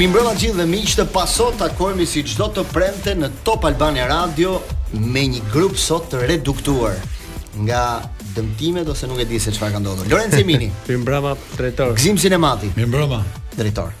Mirëmbrëma të gjithëve miq të Pasotit takohemi si çdo të premte në Top Albania Radio me një grup sot të reduktuar nga dëmtimet ose nuk e di se çfarë ka ndodhur. Lorenc Jemini. Mirëmbrëma drejtor. Gzim Sinemati. Mirëmbrëma drejtor.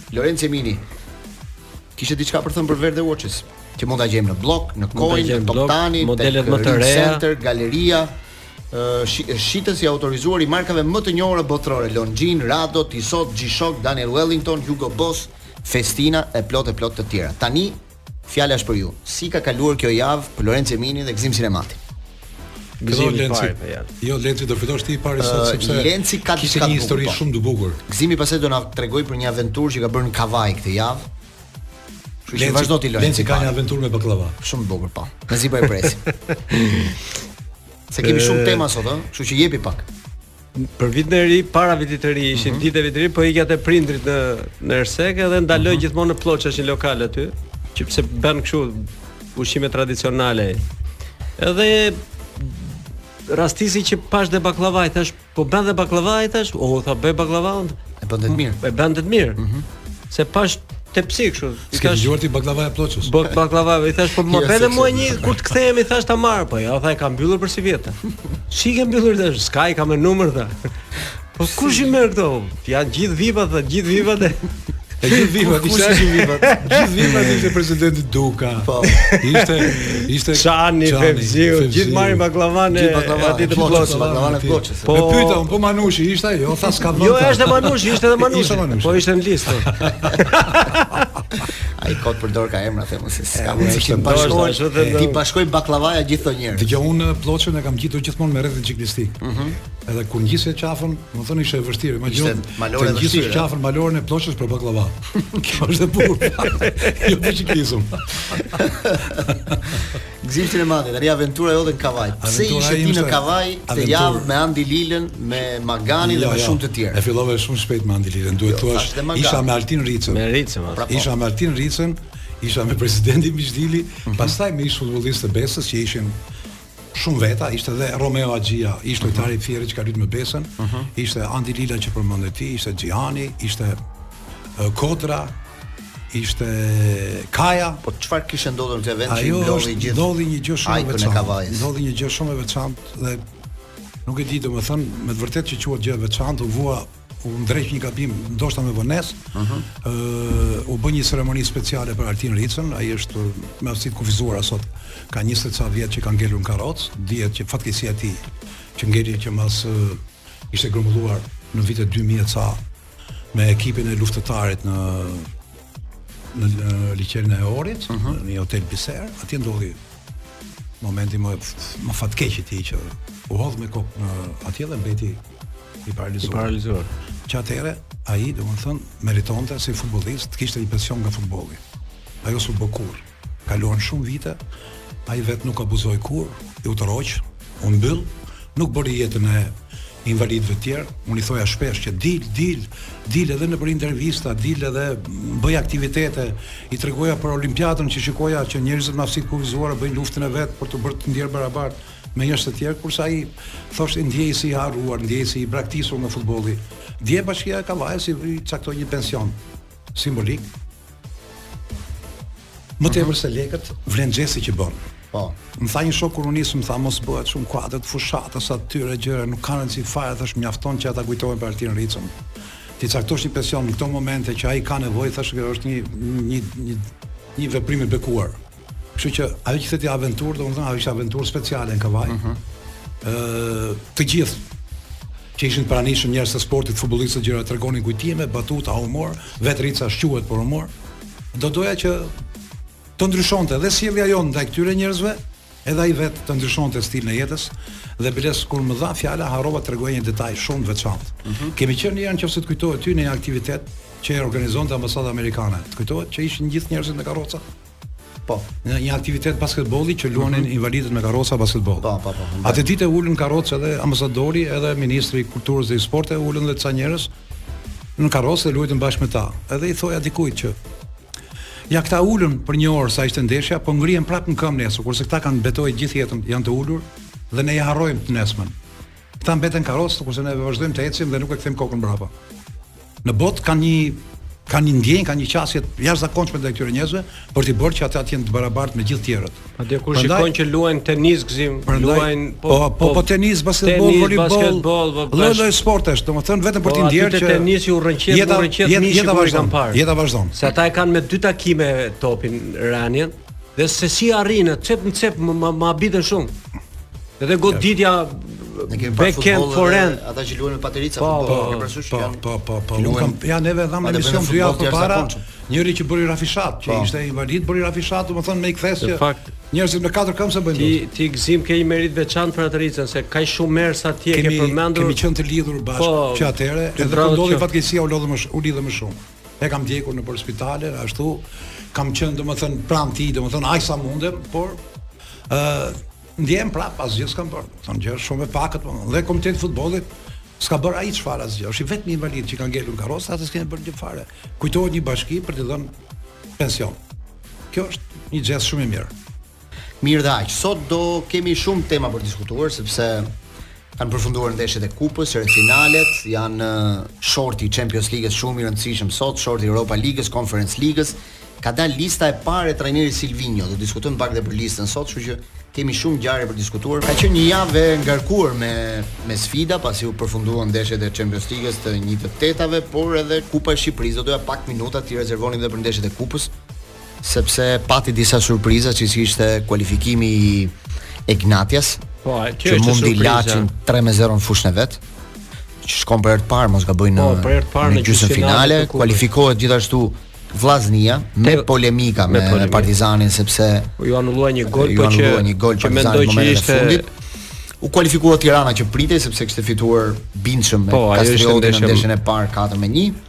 Lorenc Jemini kishte diçka për të thënë për Verde Watches, që mund ta gjejmë në Bllok, në Coin, në Toptani, modelet më të reja, Center, galeria, shitës i autorizuar i markave më të njohura botërore, Longines, Rado, Tissot, G-Shock, Daniel Wellington, Hugo Boss, Festina e plot e plot të tjera. Tani Fjala është për ju. Si ka kaluar kjo javë për Lorenc Jeminin dhe Gzim Sinematin? Gzim Lenci. Jo, Lenci do flasësh ti i pari sot uh, sepse Lenci ka kishte një histori po. shumë të bukur. Gzimi pastaj do na tregoj për një aventurë që ka bërë në Kavajë këtë javë. Kështu që vazhdo ti Lenci. Lenci ka një aventurë me bakllava. Shumë e bukur po. Mezi po e presim. Se kemi shumë tema sot, ëh, kështu që jepi pak. Për vitin e ri, para vitit të ri ishin mm -hmm. ditët e vitit të ri, po ikja te prindrit në në Ersekë edhe ndaloj mm -hmm. gjithmonë në Plloçë, është një lokal aty, që pse bën kështu ushqime tradicionale. Edhe rastisi që pashë dhe bakllava, i thashë, po bën dhe bakllava, i thashë, o, tha, bëj bakllava. E bën të mirë. E bën të mirë. Mm -hmm. Se pashë tepsi kështu. S'ke dëgjuar ti bakllava e Plloçës. Bak bakllava, i thashë po më bëre mua një kur të kthehemi thashë ta marr po. Jo tha e kam mbyllur për sivjet. Si ke mbyllur i thashë? S'ka i kam me numër tha. Po kush i merr këto? Janë gjithë VIP-a tha, gjithë VIP-a dhe. E gjithë VIP-a, ti sa gjithë VIP-a. Gjithë VIP-a ishte presidenti Duka. Po. Ishte ishte Çani Fevziu, gjithë marrin bakllavanë aty të Plloçës, bakllavanë e Plloçës. Po e pyeta unë po Manushi ishte ai, jo tha s'ka vënë. Jo, është Manushi, ishte edhe Manushi. Ishte Manushi. Po ishte në listë. Ai kot përdor ca emra them se s'ka më të bashkoj. T'i bashkoi bakllavaja gjithë këta njerëz. Dëgjo unë Plloçën e kam ngjitur gjithmonë me rrethin çiklistik. Ëh. Mhm. Edhe kur ngjisje qafën, më thonë ishte e vështirë, imagjino. Malore ngjisje qafën, malorën e Plloçës për bakllava. Kjo është e bukur. Jo për çiklizëm. Gzim shumë e madhe, tani aventura jote në Kavajë. Pse ishe ti në Kavajë këtë javë me Andi Lilën, me Maganin dhe jo, me jo. shumë të tjerë? E fillove shumë shpejt me Andi Lilën, duhet jo, thua. Isha me Altin Ricën. Me Ricën, pra. Isha me Altin Ricën, isha me presidentin Idrizi, mhm. pastaj me ish futbollistë të Besës që ishin shumë veta, ishte edhe Romeo Haxhiaj, ishte mhm. Tari Fierri që ka luajtur me Besën, mhm. ishte Andi Lila që përmende ti, ishte Xhihani, ishte Kodra, ishte Kavaja. Po çfarë kishte ndodhur në këtë vend që i mblodhi të gjithë? Ndodhi një gjë shumë e veçantë. Ndodhi një gjë shumë e veçantë dhe nuk e di domethën, me të vërtetë që quhet gjë e veçantë, u vua u ndreq një gabim ndoshta me vonesë. Ëh. Uh -huh. uh, u bë një ceremoni speciale për Altin Rricën, ai është me aftësi të kufizuara sot. Ka 20 ca vjet që ka ngelur në karrocë, dihet që fatkeqësia e tij që ngeli që mas uh, ishte grumbulluar në vitet 2000 ca me ekipin e luftëtarit në në liqenin e Ohrit, uh mhm. -huh. në një hotel Biser, atje ndodhi momenti më më fatkeq i tij që u hodh me kokë atje dhe mbeti i paralizuar. I paralizuar. Që atëherë ai, domethënë, meritonte si futbollist të kishte një pension nga futbolli. Ajo s'u bë kurrë. Kaluan shumë vite, ai vetë nuk abuzoi kurrë, u tërhoq, u mbyll, nuk bëri jetën e invalidëve të tjerë. Unë i thoja shpesh që dil, dil, dil edhe në për intervista, dil edhe bëj aktivitete, i tregoja për olimpiadën që shikoja që njerëzit me aftësi të kufizuara bëjnë luftën e vet për të bërë të ndihen barabartë me njerëz të tjerë, kurse ai thoshte ndihem si i harruar, ndihem si i braktisur nga futbolli. Dje bashkia e Kavajës i, i caktoi një pension Simbolik. Më tepër mhm. se lekët vlen gjesti që bën. Po. Më tha një shok kur u nisa, më tha mos bëhet shumë në kuadër të fushatës a këtyre gjërave, nuk kanë rëndësi fare, thashë mjafton që ata kujtohen për Altin Rricën. T'i caktosh një pension në këto momente që ai ka nevojë, thashë që është një një një një veprim i bekuar. Kështu që ajo që thotë aventurë, domethënë ajo ishte aventurë speciale në Kavajë. Mhm. Ëh, uh -huh. të gjithë që ishin të pranishëm njerëz të sportit, futbollistë gjëra tregonin kujtime, batuta, humor, vetë Rrica shquhet për humor. Do doja që të ndryshonte dhe sjellja jonë ndaj këtyre njerëzve, edhe ai vetë të ndryshonte stilin e jetës dhe biles kur m'u dha fjala harrova të tregoj një detaj shumë të veçantë. Mm -hmm. Kemi qenë një herë nëse të kujtohet ty në një aktivitet që e organizonte ambasada amerikane. Të kujtohet që ishin gjithë njerëzit në karroca? Po, një aktivitet basketbolli që luanin mm -hmm. invalidët me karroca basketboll. Po, po, po. Atë ditë u ulën në karrocë edhe ambasadori, edhe ministri i Kulturës dhe i Sportit, u ulën edhe ca njerëz në karrocë dhe luajtën bashkë me ta. Edhe i thoja dikujt që Ja këta u ulën për një orë sa ishte ndeshja, po ngrihen prapë në këmbë nesër, kurse këta kanë betejë gjithë jetën, janë të ulur dhe ne i harrojmë të nesërmen. Këta mbeten në karrocë, kurse ne vazhdojmë të ecim dhe nuk e kthejmë kokën mbrapa. Në botë kanë një kanë një ndjenjë, kanë një qasje të jashtëzakonshme ndaj këtyre njerëzve për t'i bërë që ata të jenë të barabartë me gjithë të tjerët. Edhe kur shikojnë që luajnë tenis Gëzim, luajnë po po, po po tenis, basketboll, volejboll, lloj lloj sportesh, domethënë vetëm për të po, ndjerë që tenisi u rrëqeth, u rrëqeth mishi kur i kanë parë. Jeta vazhdon. Se ata e kanë me dy takime topin Ranian. Dhe se si arrinë, cep në cep më më habitën shumë. Edhe goditja backhand forehand. Ata që luajnë me paterica po, futboll, po, ke parasysh po, janë. Po, po, po, po. Kam janë edhe dhamë në emision dy javë përpara. Njëri që bëri rovesciatë, që po. ishte invalid, bëri rovesciatë, domethënë me kthesë që. Në fakt, njerëzit me katër këmbë s'e bëjnë. Ti ti Gzim ke një meritë të veçantë për atë se ka shumë herë sa ti e ke përmendur. Kemi qenë të lidhur bashkë që atëherë, edhe kur ndodhi fatkeqësia u lodhëm u lidhëm më shumë. E kam ndjekur nëpër spitale, ashtu kam qenë domethënë pranë tij, domethënë aq sa mundem, por ë uh, ndjehem prapë asgjë s'kam bërë. Thonë gjë shumë e pakët, po. Dhe komiteti i futbollit s'ka bërë ai çfarë asgjë. Është i vetmi invalid që ka ngelur në karrocë, ata s'kanë bërë gjë fare. Kujtohet një bashki për t'i dhënë pension. Kjo është një gjest shumë i mirë. Mirë dhe aq. Sot do kemi shumë tema për diskutuar sepse kanë përfunduar ndeshjet e Kupës, çerekfinalet, janë shorti i Champions Ligës shumë i rëndësishëm sot, shorti i Europa Ligës, Conference Ligës. Ka dalë lista e parë e trajnerit Silvinho, do diskutojmë pak edhe për listën sot, kështu që kemi shumë ngjarje për diskutuar. Ka qenë një javë e ngarkuar me me sfida, pasi u përfunduan ndeshjet e Champions Ligës të 1 të tetave, por edhe Kupa e Shqipërisë do doja pak minuta t'i rezervonim edhe për ndeshjet e Kupës. sepse pati disa surpriza siç ishte kualifikimi i Egnatias, po, që, që mundi Laçin 3 me 0 në fushën e vet. Që shkon për herë të parë, mos gaboj në po, në, në gjysmëfinale, kualifikohet gjithashtu Vllaznia me Te, polemika me, me polemika. Partizanin sepse iu anulua një gol po që një gol që mendoj që ishte fundit. U kualifikua Tirana që pritej sepse kishte fituar bindshëm me po, Kastrioti në ndeshjen e parë 4 me 1.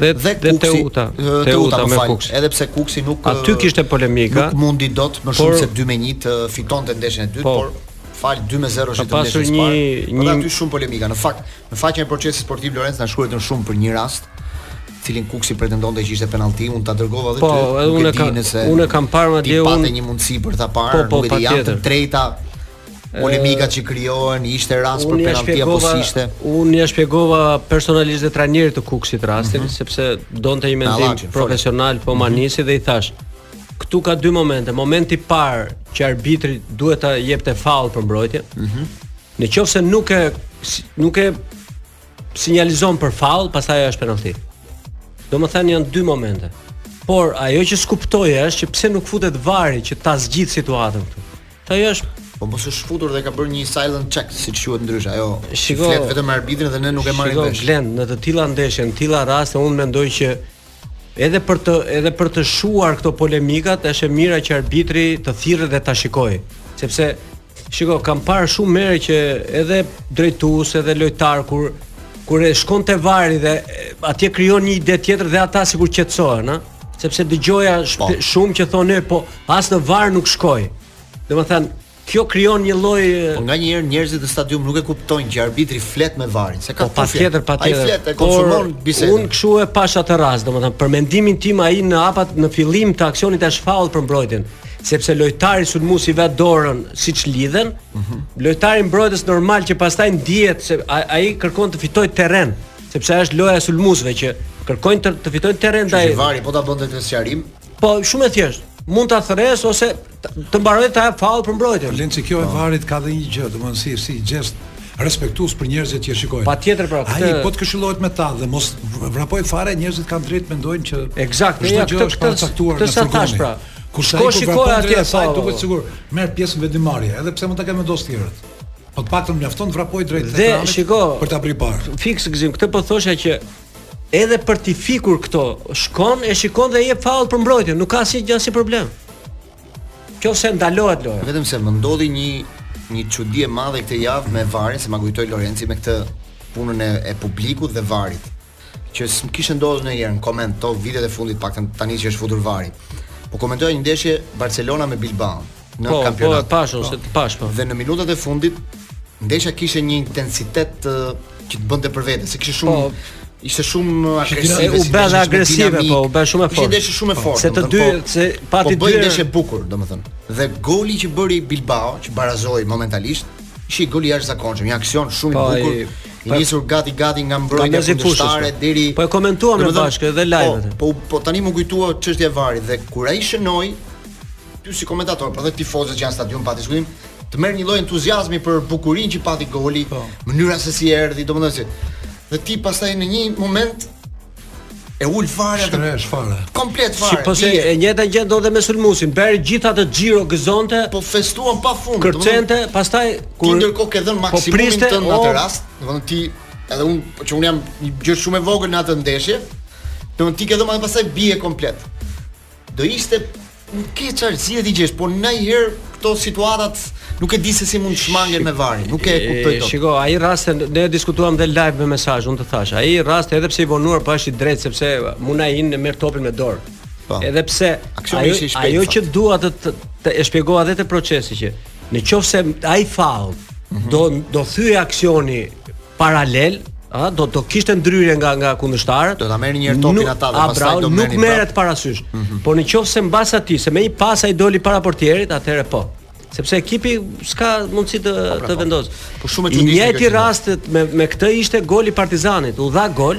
dhe dhe Kukësi, Teuta, Teuta, Teuta me Kukësi. Edhe pse Kukësi nuk aty kishte polemika, nuk mundi dot më shumë por, se 2 me 1 të fitonte ndeshjen e dytë, po, por falë 2 me 0-shit në ndeshjen e parë. Një, po një... aty shumë polemika. Në fakt, në faqen e Procesit Sportiv Lorenc na shkruajtën shumë për një rast të cilin Kukësi pretendonte që ishte penalti, unë ta dërgova edhe po, ty. Po, edhe unë kam unë kam parë madje unë. Ti pate një mundësi për ta parë, po, po, nuk e di janë të drejta. Polemikat që krijohen, ishte rast për penalti apo s'ishte? Unë ia shpjegova personalisht dhe trajnerit të Kukësit rastin, mm -hmm. sepse donte një mendim Malachin, profesional po mhm. Manisi mm -hmm. dhe i thashë, këtu ka dy momente. Momenti i parë që arbitri duhet ta jepte faull për mbrojtje. Mhm. Mm në qoftë se nuk e nuk e sinjalizon për faull, pastaj është penalti. Domethënë janë dy momente. Por ajo që s'kuptoj është që pse nuk futet VAR-i që ta zgjidhë situatën këtu. Ajo është Po mos është futur dhe ka bërë një silent check, siç quhet ndryshe, ajo shiko, flet vetëm me arbitrin dhe ne nuk e marrim vesh. Shiko Glen, në të tilla ndeshje, në të tilla raste unë mendoj që edhe për të edhe për të shuar këto polemikat është e mira që arbitri të thirret dhe ta shikojë, sepse shiko, kam parë shumë herë që edhe drejtues, edhe lojtarë kur kur e shkon te VAR-i dhe atje krijon një ide tjetër dhe ata sikur qetësohen, ëh. Sepse dëgjoja po. shumë që thonë, po as në var nuk shkoj. Domethënë, kjo krijon një lloj po nganjëherë njerëzit në stadium nuk e kuptojnë që arbitri flet me varin, se ka po, patjetër, patjetër. Ai flet, e konsumon bisedën. Unë kshu e pashë atë rast, domethënë për mendimin tim ai në hapat në fillim të aksionit është faull për mbrojtjen, sepse lojtari sulmues i vë dorën siç lidhen, mm -hmm. lojtari mbrojtës normal që pastaj ndihet se ai kërkon të fitojë terren. Sepse është loja e sulmuesve që kërkojnë të, të fitojnë terren ndaj. Që vari po ta bënte këtë sqarim. Po shumë e thjeshtë. Mund ta thërres ose të mbaroj ta jap faull për mbrojtjen. Lenci kjo e po. varit ka dhe një gjë, domethënë si si gjest respektues për njerëzit që shikojnë. Patjetër pra këtë. Ai po të këshillohet me ta dhe mos vrapojë fare, njerëzit kanë drejt mendojnë që Eksakt, çdo gjë është pa caktuar në furgonin. Tash pra. Kur shkon shikon atje sa duket sikur merr pjesë në vendimmarrje, edhe pse mund ta kenë vendos tjerët. Po të paktën mjafton të vrapojë drejt Dhe ekranit shiko, për ta bërë parë. Fiks Gzim, këtë po thosha që edhe për t'i fikur këto, shkon e shikon dhe jep faull për mbrojtjen, nuk ka asnjë gjë, si problem. Qoftë se ndalohet loja. Vetëm se më ndodhi një një çudi e madhe këtë javë me varin, se ma kujtoi Lorenci me këtë punën e, e publikut dhe varit. Që s'më kishte ndodhur ndonjëherë në koment këto vitet e fundit paktën tani që është futur vari. Po komentoja një ndeshje Barcelona me Bilbao në po, po kampionat. Po, po, pashë ose të pashë po. Dhe në minutat e fundit ndeshja kishte një intensitet të, që të bënte për vete, se kishte shumë po, ishte shumë agresive, u bë dhe agresive, po, u bë shumë e fortë. Ishte ndeshje shumë e po, fortë. Se të dy, po, se pati po dy. Po ndeshje bukur, domethënë. Dhe goli që bëri Bilbao, që barazoi momentalisht, ishte gol i jashtëzakonshëm, një aksion shumë i po, bukur. I nisur gati gati nga mbrojtja kundërshtare po. deri Po e komentuam ne bashkë edhe po, live-et. Po, po po tani m'u kujtua çështja e varit dhe kur ai shënoi ty si komentator, por edhe tifozët që janë në stadium pati zhgënjim, të merr një lloj entuziazmi për bukurinë që pati goli, po. mënyra se si erdhi, domethënë se dhe ti pastaj në një moment E ul fare atë. Shkrehesh fare. Komplet fare. Si po se e njëjta gjë ndodhi me sulmuesin. Bëri gjithë atë xhiro gëzonte. Po festuan pa fund. Kërcente, pastaj kur ti ndërkohë ke dhënë po maksimumin tënd në atë rast, domethënë ti edhe un po që un jam një gjë shumë e vogël në atë ndeshje. Domethënë ti ke dhënë pastaj bie komplet. Do ishte nuk ke çfarë si e digjesh, por ndonjëherë këto situatat nuk e di se si mund të shmangen me varin, nuk e kuptoj dot. Shiko, ai rast ne e diskutuam dhe live me mesazh, unë të thashë. Ai rast edhe pse i vonuar po është i drejtë sepse Muniain e merr topin me dorë. Po. Edhe pse ajo, i shpejt, ajo që dua të, të, të e shpjegova dhe te procesi që në qoftë se ai faull mm -hmm. do do thyhej aksioni paralel, ë, do do kishte ndërhyrje nga nga kundërshtarët. Do ta merrnin një herë topin ata dhe pastaj do merrnin. Nuk merret parasysh. Mm -hmm. Por në qoftë se mbas atij, se me një pas ai doli para portierit, atëherë po. Sepse ekipi s'ka mundësi të po, pra, të po. vendos. Po shumë e çuditshme. I njëjti rast me me këtë ishte goli Partizanit, u dha gol,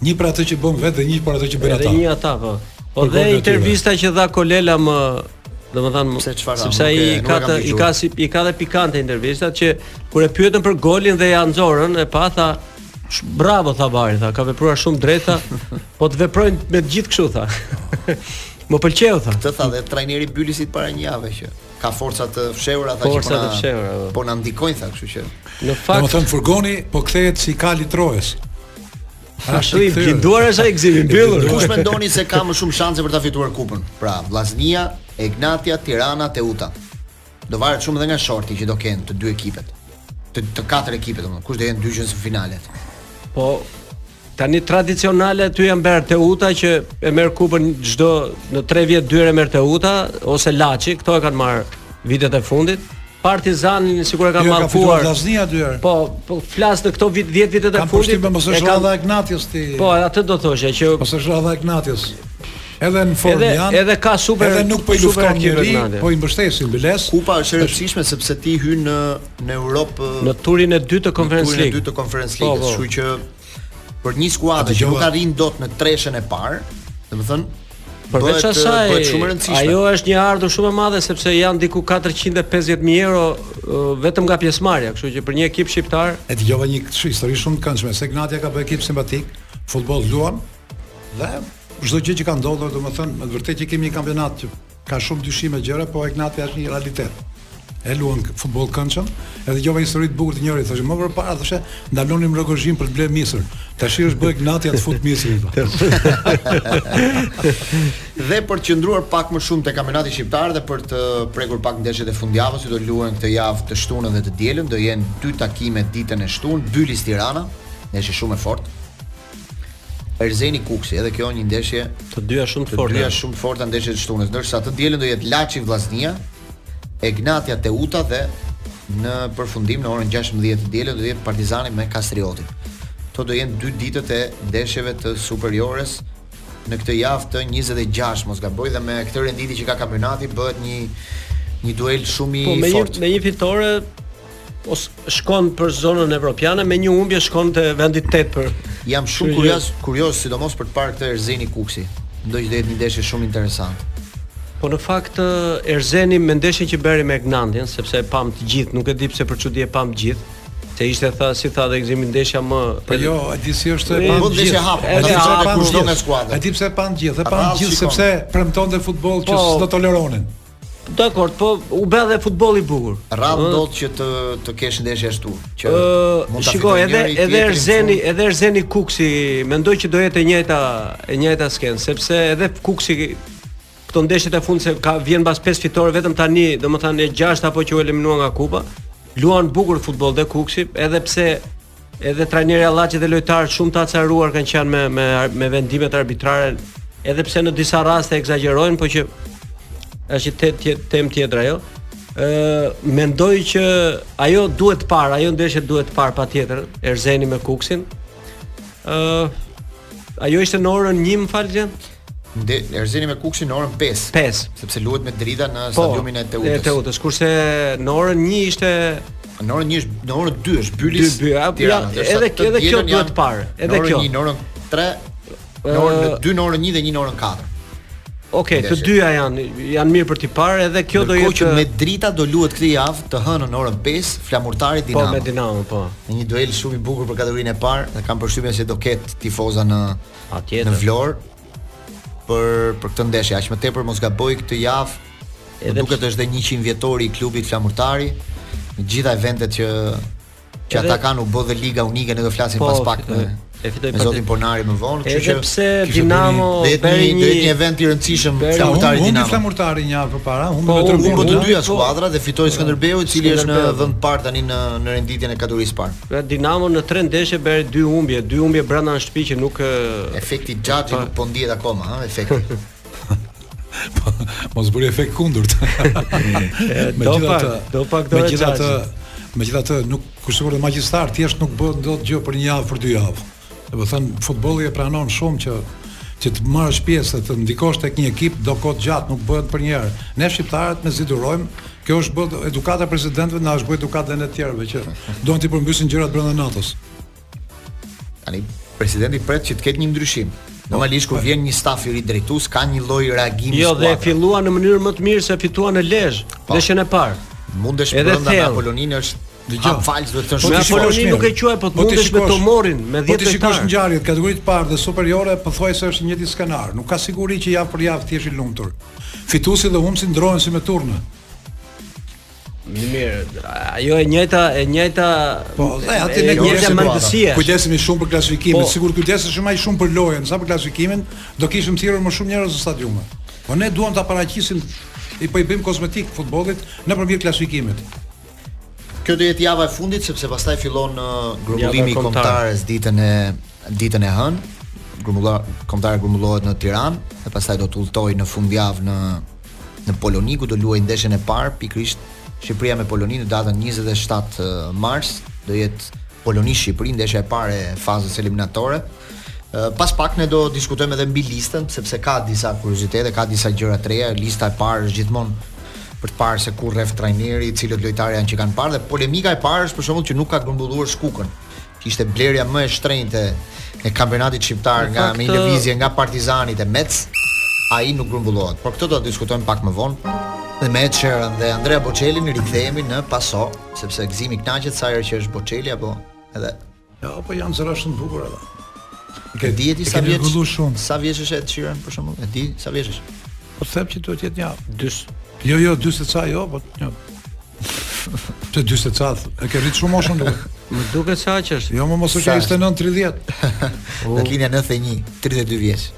Një për atë që bën vetë dhe një për atë që bëjnë ata. Edhe një ata po. Po dhe intervista që dha Kolela më domethënë pse çfarë sepse ai ka të, i ka si i ka dhe pikante intervistat që kur e pyetën për golin dhe ja nxorën e pa tha bravo tha Bari tha ka vepruar shumë drejt tha po të veprojnë me të gjithë kështu tha. Më pëlqeu tha. Të tha dhe trajneri i Bylisit para një jave që ka forca të fshehura tha forca që po na fshehura, po. po na ndikojnë tha, kështu që. Në fakt, domethënë furgoni po kthehet si kali i Trojës. Ashtu i blinduar është ai Gzim i mbyllur. Kush mendoni se ka më shumë shanse për ta fituar kupën? Pra, Vllaznia, Egnatia, Tirana, Teuta. Do varet shumë edhe nga shorti që do kenë të dy ekipet. Të, të katër ekipet, domethënë, kush do jenë dy gjysmë finalet. Po tani tradicionale aty janë bërë Teuta që e merr kupën çdo në 3 vjet dy herë e merr Teuta ose Laçi, këto e kanë marrë vitet e fundit. Partizanin sikur e kanë jo, mallkuar. Ka Vllaznia dy herë. Po, po flas në këto vit 10 vitet e fundit. Kam mos e shoh edhe Egnatias ti. Po, atë do thosha që mos e shoh edhe Egnatias. Edhe në formë janë. Edhe ka super. Edhe nuk po i lufton njeri, po i mbështesin biles. Kupa është e rëndësishme sepse ti hyn në në Europë në turin e dytë të Conference League. Në turin e dytë të Conference League, po, po. kështu që për një skuadër që nuk arrin dot në treshën e parë, domethënë Përveç asaj, bëhet shumë e rëndësishme. Ajo është një e ardhur shumë e madhe sepse janë diku 450 mijë euro vetëm nga pjesëmarrja, kështu që për një ekip shqiptar. E dëgjova një histori shumë të këndshme, se Egnatia ka bërë ekip simpatik, futboll luan dhe çdo gjë që ka ndodhur, domethënë, me vërtetë që kemi një kampionat që Ka shumë dyshime gjëra, po Egnatia është një realitet. E luan futboll këndshëm, e dëgjova histori të bukur të njërit, thoshte më përpara thoshte ndalonim në Rrogozhinë për të blerë misër. Tash është bërë Egnatia të fut misrin. Po. dhe për të qëndruar pak më shumë te kampionati shqiptar dhe për të prekur pak ndeshjet e fundjavës që do luhen këtë javë të shtunën dhe të dielën, do jenë dy takime ditën e shtunë, Bylis Tirana, ndeshje shumë e fortë. Erzeni Kukësi, edhe kjo një ndeshje të dyja shumë të forta. Të dyja shumë të forta ndeshjet e së shtunës, ndërsa të dielën do jetë Laçi Vllaznia, Egnatia Teuta dhe në përfundim në orën 16 të dielën do jetë Partizani me Kastriotin. Kto do jenë dy ditët e ndeshjeve të superiores në këtë javë të 26 mos gaboj dhe me këtë renditje që ka kampionati bëhet një një duel shumë i po, fortë. Po me një fitore Po shkon për zonën evropiane me një humbje shkon te vendi 8 për. Jam shumë kurioz, kurioz sidomos për të parë këtë Erzeni Kukësi. Mendoj që do jetë një ndeshje shumë interesante. Po në fakt Erzeni me ndeshjen që bëri me Egnatian, sepse e pam të gjithë, nuk e di pse për çudi e pam të gjithë. Se ishte tha si tha dhe Gzimi ndeshja më Po jo, e di si është e pam gjithë. E di pse e pam gjithë. E di pse e pam gjithë, e pam gjithë sepse premtonte futboll që po, s'do toleronin. Dakor, po u bë edhe futboll i bukur. Rrallë do të të kesh ndeshje ashtu, që mund ta shikoj edhe edhe Erzeni, edhe Erzeni Kukësi, mendoj që do jetë e njëjta e njëjta skenë, sepse edhe Kukësi këto ndeshjet e fundit se ka vjen mbas 5 fitore vetëm tani, domethënë e 6 apo që u eliminua nga kupa, luan bukur futboll dhe Kukësi, edhe pse Edhe trajneri Llazani dhe lojtarët shumë të acaruar kanë qenë me me me vendimet arbitrare, edhe pse në disa raste ekzagjerojnë, por që është te, te, temë tjetër ajo. Ë mendoj që ajo duhet parë, ajo ndeshje duhet parë patjetër, Erzeni me Kukësin. Ë ajo ishte në orën 1, më fal Nde, Erzeni me Kukësin në orën 5. 5. Sepse luhet me drita në po, stadiumin e Teutës. E Teutës, kurse në orën 1 ishte në orën 1 në orën 2 është Bylis. 2 Bylis, ja, edhe kjo edhe kjo duhet parë. Edhe kjo. Në orën 1, në orën 3, në orën 2, në orën 1 dhe 1 në orën 4. Okej, okej, të dyja janë janë mirë për të parë, edhe kjo do jetë që me drita do luhet këtë javë të hënë në orën 5 Flamurtari Dinamo. Po me Dinamo, po. Një duel shumë i bukur për kategorinë e parë, kam përshtypjen se do ketë tifozë në Atje në Vlorë për për këtë ndeshje, aq më tepër mos gaboj këtë javë. Edhe duket është dhe 100 vjetori i klubit Flamurtari. Me gjithë eventet që që ata kanë u bë dhe liga unike, ne do flasim po, pas pak me, e fitoi, me zotin Ponari më vonë, kështu që pse Dinamo bëri një një event i rëndësishëm Flamurtari Dinamo. Humbi Flamurtari një javë përpara, humbi po, vetëm humbi të dyja po. skuadra dhe fitoi Skënderbeu, i cili është në vend të parë tani në në renditjen e kategorisë së parë. Nga Dinamo në tre ndeshje bëri dy humbje, dy humbje brenda në shtëpi që nuk efekti Xhaxhi nuk po ndihet akoma, ha, efekti. Po, mos bëri efekt të kundërt. Megjithatë, do pak do megjithatë, megjithatë nuk kushedi magjistar, thjesht nuk bën dot gjë për një javë, për dy javë. Domethënë futbolli e pranon shumë që që të marrësh pjesë dhe të ndikosh tek një ekip do kohë të gjatë, nuk bëhet për një herë. Ne shqiptarët mezi durojmë, kjo është bërë edukata e presidentëve, na është bërë edukatë dhe ne të tjerëve që duan t'i përmbysin gjërat brenda natës. Tani presidenti pret që të ketë një ndryshim. Normalisht kur vjen një staf i ri drejtues ka një lloj reagimi skuadra. Jo, dhe filluan në mënyrë më të mirë se fituan në Lezhë, po. ndeshjen e parë. Mundesh brenda me Apoloninë është Dëgjoj. Hap falc me këtë po shumë. Apoloni nuk e quaj, po të po mundesh me Tomorin, me 10 lojtarë. Po t'i shikosh ngjarjet te kategoria e parë dhe superiore, pothuajse është i njëjti skenar. Nuk ka siguri që javë për javë të jesh i lumtur. Fituesi dhe humbësi ndërrohen si me turne. Mirë, ajo e njëjta, e njëjta. Po, dhe aty ne kemi mendësinë. Kujdesemi shumë për klasifikimin, po, sikur të kujdeseshim më shumë për lojën, sa për klasifikimin, do kishim thirrur më shumë njerëz në stadiume. Po ne duam ta paraqisim i po i bëjmë kozmetikë futbollit nëpërmjet klasifikimit. Kjo do jetë java e fundit sepse pastaj fillon uh, grumbullimi i kombëtares ditën e ditën e hënë. Grumbulla kombëtarja grumbullohet në Tiranë e pastaj do të udhëtojë në fundjavë në në Poloni ku do luajë ndeshjen e parë pikërisht Shqipëria me Poloninë në datën 27 uh, mars. Do jetë Poloni Shqipëri ndeshja e parë e fazës eliminatore. Pas pak ne do diskutojmë edhe mbi listën, sepse ka disa kuriozitete, ka disa gjëra të reja, lista e parë është gjithmonë për të parë se ku rreh trajneri, cilët lojtarë janë që kanë parë dhe polemika e parë është për shembull që nuk ka grumbulluar Skukën. Ishte blerja më e shtrenjtë e kampionatit shqiptar nga me një lëvizje nga Partizani te Metz. Ai nuk grumbullohet, por këtë do ta diskutojmë pak më vonë. Dhe me Ed Sheeran dhe Andrea Bocelli rikthehemi në paso, sepse Gëzimi kënaqet sa herë që është Bocelli apo edhe Jo, po janë zëra shumë të bukur ata. E di ti sa vjeç? Sa vjeç është Ed Sheeran për shembull? E di sa vjeç është? Po them që duhet të jetë një dyzet. Jo, jo, dyzet e ca jo, po një. Te dyzet e ca, e ke rrit shumë moshën duhet. Më duket se aq është. Jo, më mos u ke 29 30. Datëlindja 91, 32 vjeç.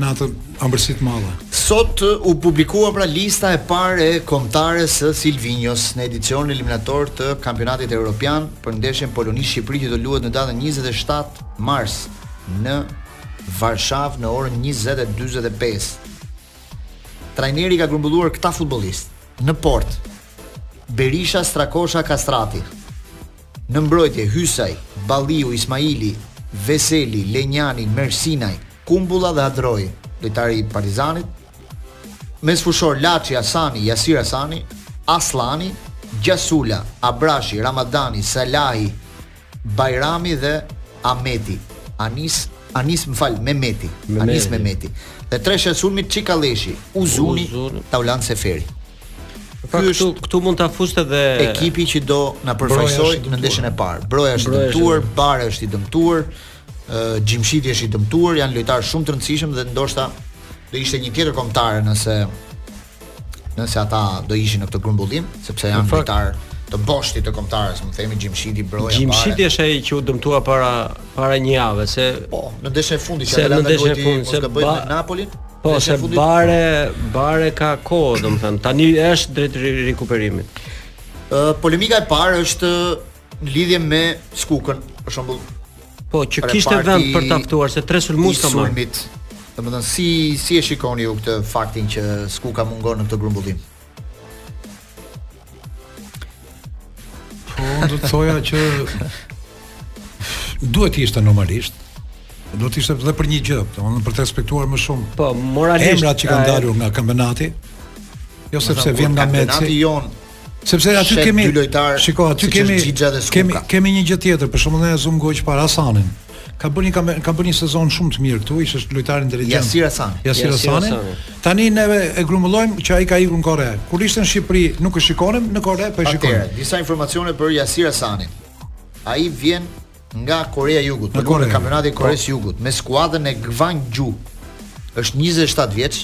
në atë ambërsi të madhe. Sot u publikua pra lista e parë e kombëtares së Silvinjos në edicionin eliminator të Kampionatit Evropian për ndeshjen Poloni-Shqipëri që do luhet në datën 27 mars në Varshavë në orën 20:45. Trajneri ka grumbulluar këta futbollistë në portë. Berisha, Strakosha, Kastrati. Në mbrojtje, Hysaj, Balliu, Ismaili, Veseli, Lenjani, Mersinaj, Kumbulla dhe Hadroj, lojtari i Partizanit. Mesfushor, Laçi, Asani, Jasir Asani, Asllani, Gjasula, Abrashi, Ramadani, Salahi, Bajrami dhe Ameti, Anis, Anis, më fal, Mehmeti, Anis Mehmeti. Dhe tresha e sulmit Çikalleshi, Uzuni, Taulant Seferi. Ky është këtu mund ta fusë edhe ekipi që do na përfaqësojë në ndeshjen e parë. Broja është i dëmtuar, Bare është i dëmtuar, Gjimshiti është i dëmtuar, janë lojtarë shumë të rëndësishëm dhe ndoshta do ishte një tjetër kombëtare nëse nëse ata do ishin në këtë grumbullim, sepse janë lojtarë të boshtit të kombëtares, le themi Gjimshiti Broja. Gjimshiti është ai që u dëmtua para para një jave se po, në ndeshjen e fundit që Atalanta luajti, besoj me Napolin. Po, se fundit... Bare, Bare ka kohë, domethënë, tani është drejt rikuperimit. Uh, polemika e parë është në lidhje me Skukën, për shembull. Po, që kishte vend për ta ftuar se tre sulmues ka marrë. Domethënë si si e shikoni ju këtë faktin që Skuka mungon në këtë grumbullim? Po, do të thoja që duhet të ishte normalisht. Duhet të ishte edhe për një gjë, domethënë për të respektuar më shumë. Po, moralisht emrat që kanë dalur nga kampionati. Jo sepse vjen nga Metzi. Kampionati jonë. Sepse aty kemi dy lojtarë. Shiko, aty kemi kemi kemi një gjë tjetër, për shembull ne zumë gojë për Asanin. Ka bërë një kam, ka bërë një sezon shumë të mirë këtu, ishte lojtar inteligjent. Jasir Asani. Jasir Asani. Tani neve e grumbullojmë që ai ka ikur në Kore. Kur ishte në Shqipëri, nuk e shikonim, në Kore po e shikojmë. Atëherë, disa informacione për Jasir Asanin. Ai vjen nga Koreja e Jugut, në Kore, kampionati i Koresë së Jugut me skuadrën e Gwangju. Është 27 vjeç,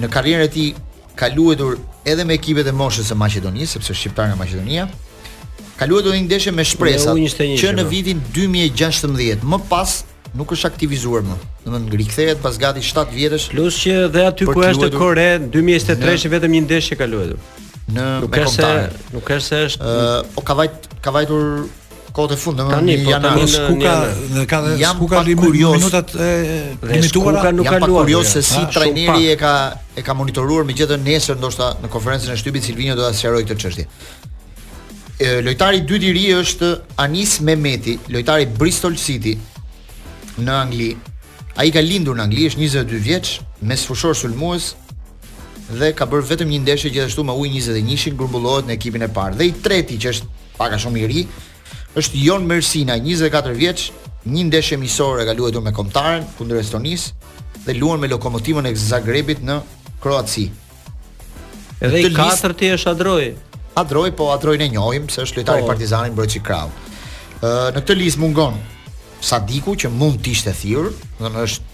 Në karrierën e tij ka luajtur edhe me ekipet e moshës së Maqedonisë, sepse është shqiptar nga Maqedonia. Ka luajtur një ndeshje me shpresat që në vitin 2016, më pas nuk është aktivizuar më. Domethënë rikthehet pas gati 7 vjetësh. Plus që dhe aty ku është në Kore 2023 vetëm një ndeshje ka luajtur. Në nuk është se nuk është se është uh, po ka vajt ka vajtur Kohët e fundit, domethënë po, janë në Skuka, në ka dhe Skuka li minutat e limituara. Skuka nuk ka luajtur. Jam pak kurioz se si trajneri e ka e ka monitoruar megjithëse nesër ndoshta në konferencën e shtypit Sylvinho do ta sqarojë këtë çështje. Lojtari i dytë i ri është Anis Mehmeti, lojtar i Bristol City në Angli. Ai ka lindur në Angli, është 22 vjeç, mesfushor sulmues, dhe ka bërë vetëm një ndeshje gjithashtu me U21-shin grumbullohet në ekipin e parë. Dhe i treti që është Pak a shumë i ri është Jon Mersinaj, 24 vjeç, një ndeshje miqësore ka luajtur me Kombëtaren kundër Estonisë dhe luan me Lokomotivën e Zagrebit në Kroaci. Edhe i katërti është Hadroj. Hadroj po Hadrojn e njohim se është lojtar i Partizanit mbrojtës krahu. Ë në këtë listë mungon Sadiku që mund të ishte thirrur, do të është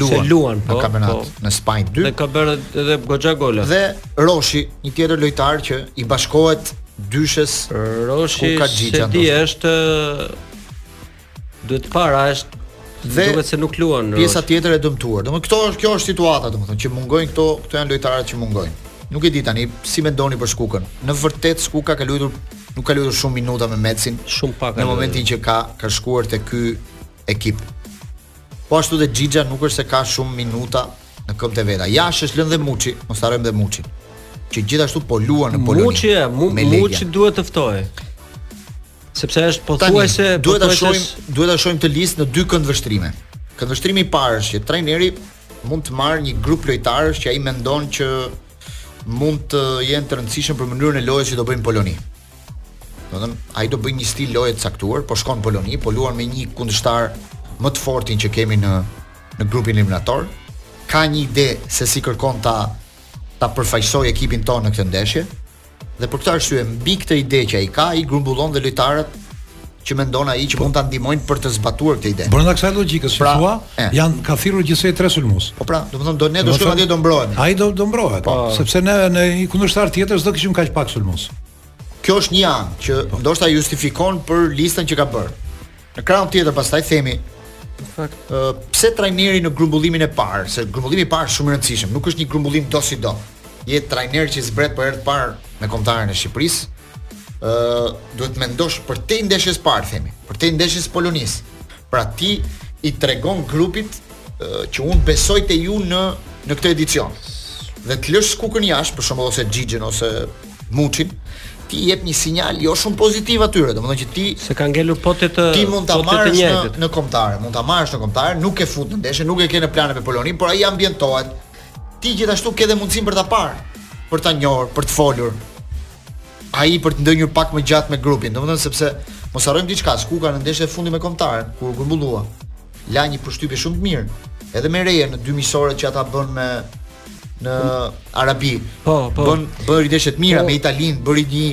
luan, luan po, në kampionat po, në Spanjë 2. Dhe ka bërë edhe goxha gola. Dhe Roshi, një tjetër lojtar që i bashkohet dyshes, Roshi ka gjithë ato. Roshi është duhet para është dhe duket se nuk luan Roshi. Pjesa tjetër e dëmtuar. Domethënë këto është kjo është situata domethënë që mungojnë këto, këto janë lojtarët që mungojnë. Nuk e di tani si mendoni për Skukën. Në vërtet Skuka ka luajtur Nuk ka luajtur shumë minuta me Metzin. Shumë pak. Në momentin që ka ka shkuar te ky ekip. Po ashtu dhe Xhixha nuk është se ka shumë minuta në këmbë të veta. Jashtë është lënë dhe Muçi, mos harrojmë dhe Muçin. Që gjithashtu po luan në Poloni. Muçi, Muçi duhet të ftohej sepse është pothuajse duhet ta shohim duhet ta shohim këtë listë në dy këndvështrime. Këndvështrimi i parë është që trajneri Mund të marrë një grup lojtarësh që ai mendon që mund të jenë të rëndësishëm për mënyrën e lojës që do bëjë në Poloni. Domethënë, ai do bëjë një stil loje të caktuar, po shkon në Poloni, po luan me një kundërshtar më të fortin që kemi në në grupin eliminator. Ka një ide se si kërkon ta ta përfaqësojë ekipin tonë në këtë ndeshje. Dhe për këtë arsye, mbi këtë ide që ai ka, ai grumbullon dhe lojtarët që mendon ai që po, mund ta ndihmojnë për të zbatuar këtë ide. Brenda kësaj logjikës pra, që thua, eh. janë ka thirrur gjithsej tre sulmues. Po pra, domethënë do ne do shkojmë atje do mbrohemi. Ai do do mbrohet, po, sepse ne në një kundërshtar tjetër s'do kishim kaq pak sulmues. Kjo është një anë që po. ndoshta justifikon për listën që ka bërë. Në krahun tjetër pastaj themi në fakt ë pse trajneri në grumbullimin e parë, se grumbullimi i parë shumë i rëndësishëm, nuk është një grumbullim dosido. Je trajner që zbret për herë të parë me kombëtaren e Shqipërisë, ë duhet të mendosh përtej ndeshjes parë themi, përtej ndeshjes Polonisë. Pra ti i tregon grupit që unë besoj te ju në në këtë edicion. Dhe të lësh Skukën jashtë, për shembull ose Xhixhin ose Muçin, ti i jep një sinjal jo shumë pozitiv atyre, domethënë që ti s'e ka ngelur po të ti mund ta po marrësh në, në kombëtare, mund ta marrësh në kombëtare, nuk e fut në ndeshje, nuk e ke në plane me Poloni, por ai ambientohet. Ti gjithashtu ke dhe mundësinë për ta parë, për ta njohur, për të folur. Ai për të ndenjur pak më gjatë me grupin, domethënë sepse mos harrojmë diçka, Skuka në ndeshjen e fundit me kombëtaren, kur u grumbullua. la një përshtypje shumë të mirë. Edhe me Rejën në dy miqësoret që ata bën me në Arabi. Po, po. Bën bëri ndeshje të mira po, me Italinë, bëri një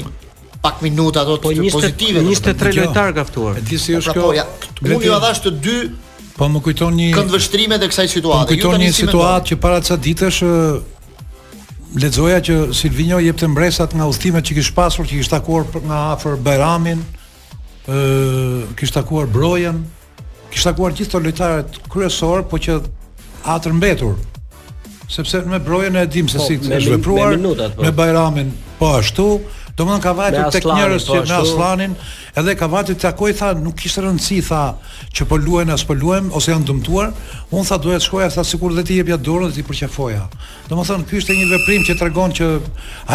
pak minuta ato po, të pozitive. Po 23 lojtarë ka ftuar. E di si po, është pra, kjo? Po, ja, unë ju dhashë të dy Po më kujton një këndvështrimet e kësaj situate. Më kujton një situatë që para ca ditësh lexoja që Silvinho jepte mbresat nga udhëtimet që kish pasur, që kish takuar nga afër Bajramin, ë kish takuar Brojën, Kish takuar gjithë këta lojtarët kryesorë, po që a të mbetur, sepse me Brojën e dim se po, si të është vepruar, me, minutat, po. me Bajramin po ashtu, domethënë ka vajtë te këta njerëz po që me Asllanin, edhe ka vajtë t'i takojë, tha, nuk kishte rëndësi, tha, që po luajnë, a s'po luajnë, ose janë dëmtuar, unë tha, duhet shkoja, tha, sikur dhe t'i jepja dorën dhe t'i përqafoja. Domethënë, kjo është e një veprim që tregon që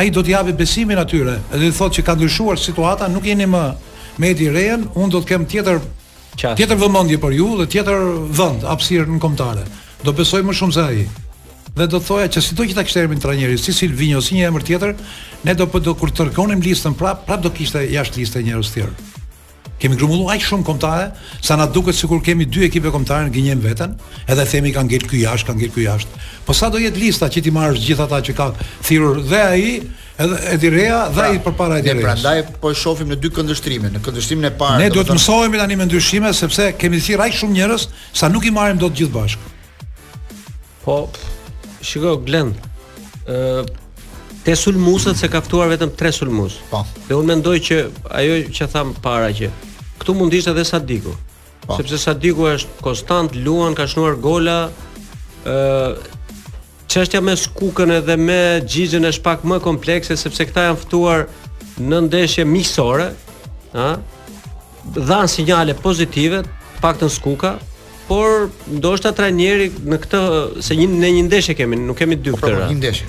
ai do t'ua japi besimin atyre, edhe i thotë që ka ndryshuar situata, nuk jeni më me Edi Rejën, unë do të kem tjetër Qasje. tjetër vëmendje për ju dhe tjetër vend, hapësirë në kombëtare. Do besoj më shumë se ai. Dhe do të thoja që sido që ta kishte emrin trajneri, si Silvinho, si një emër tjetër, ne do do kritikonim listën prap, prap do kishte jashtë liste njerëz të tjerë. Kemi grumbullu aq shumë kombëtare, sa na duket sikur kemi dy ekipe kombëtare ne gënjejmë veten, edhe themi ka ngel ky jashtë, ka ngel ky jashtë. Po sa do jetë lista që t'i marrësh gjithë ata që ka thirrur dhe ai Edhe Edi Reja edhe përpara, përpara Edi Rejës. Ne prandaj po e shohim në dy këndështrime, në këndështrimin e parë. Ne duhet të mësohemi tani me ndryshime sepse kemi thirrë aq shumë njerëz sa nuk i marrim dot gjithë bashkë. Po shiko Glen. Ë uh, te sulmuesat se ka ftuar vetëm tre sulmues. Po. Dhe unë mendoj që ajo që thamë para që këtu mund të ishte edhe Sadiku. Po. Sepse Sadiku është konstant, luan, ka shnuar gola. ë Çështja me Skukën edhe me Xhixhën është pak më komplekse sepse këta janë ftuar në ndeshje miqësore, ë dhanë sinjale pozitive, të paktën Skuka, por ndoshta trajneri në këtë se një në një ndeshje kemi, nuk kemi dy këtë. Po pra, një ndeshje.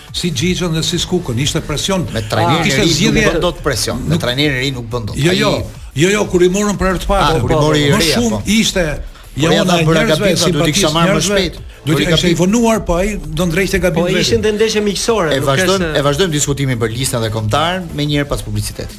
Si Xhixhën dhe si Skukën, ishte presion. Me trajnerin e ri nuk bën dot presion. Me trajnerin e ri nuk bën dot. Jo, jo. Jo, jo, kur i morën për herë të parë, ah, kur i mori i ri. Më shumë ishte Ja unë na bëra gabim, do të kisha marrë më shpejt. Do të kishte vonuar, po ai do ndrejte gabim. Po ishin te ndeshje miqësore. E vazhdojmë, e vazhdojmë diskutimin për listën dhe kombëtaren menjëherë pas publicitetit.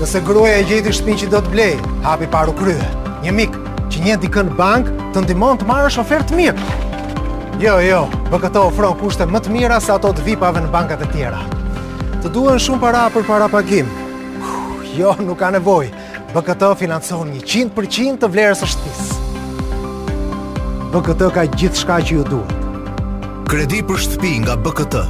Nëse gruaja e gjeti shtëpinë që do të blejë, hapi i parë u krye. Një mik që njeh dikënd në bankë të ndihmon të marrësh ofertë të mirë. Jo, jo, BKT ofron kushte më të mira se ato të vipave në bankat e tjera. Të duhen shumë para për parapagim. Jo, nuk ka nevojë. BKT financon 100% të vlerës së shtëpisë. BKT ka gjithçka që ju duhet. Kredi për shtëpi nga BKT.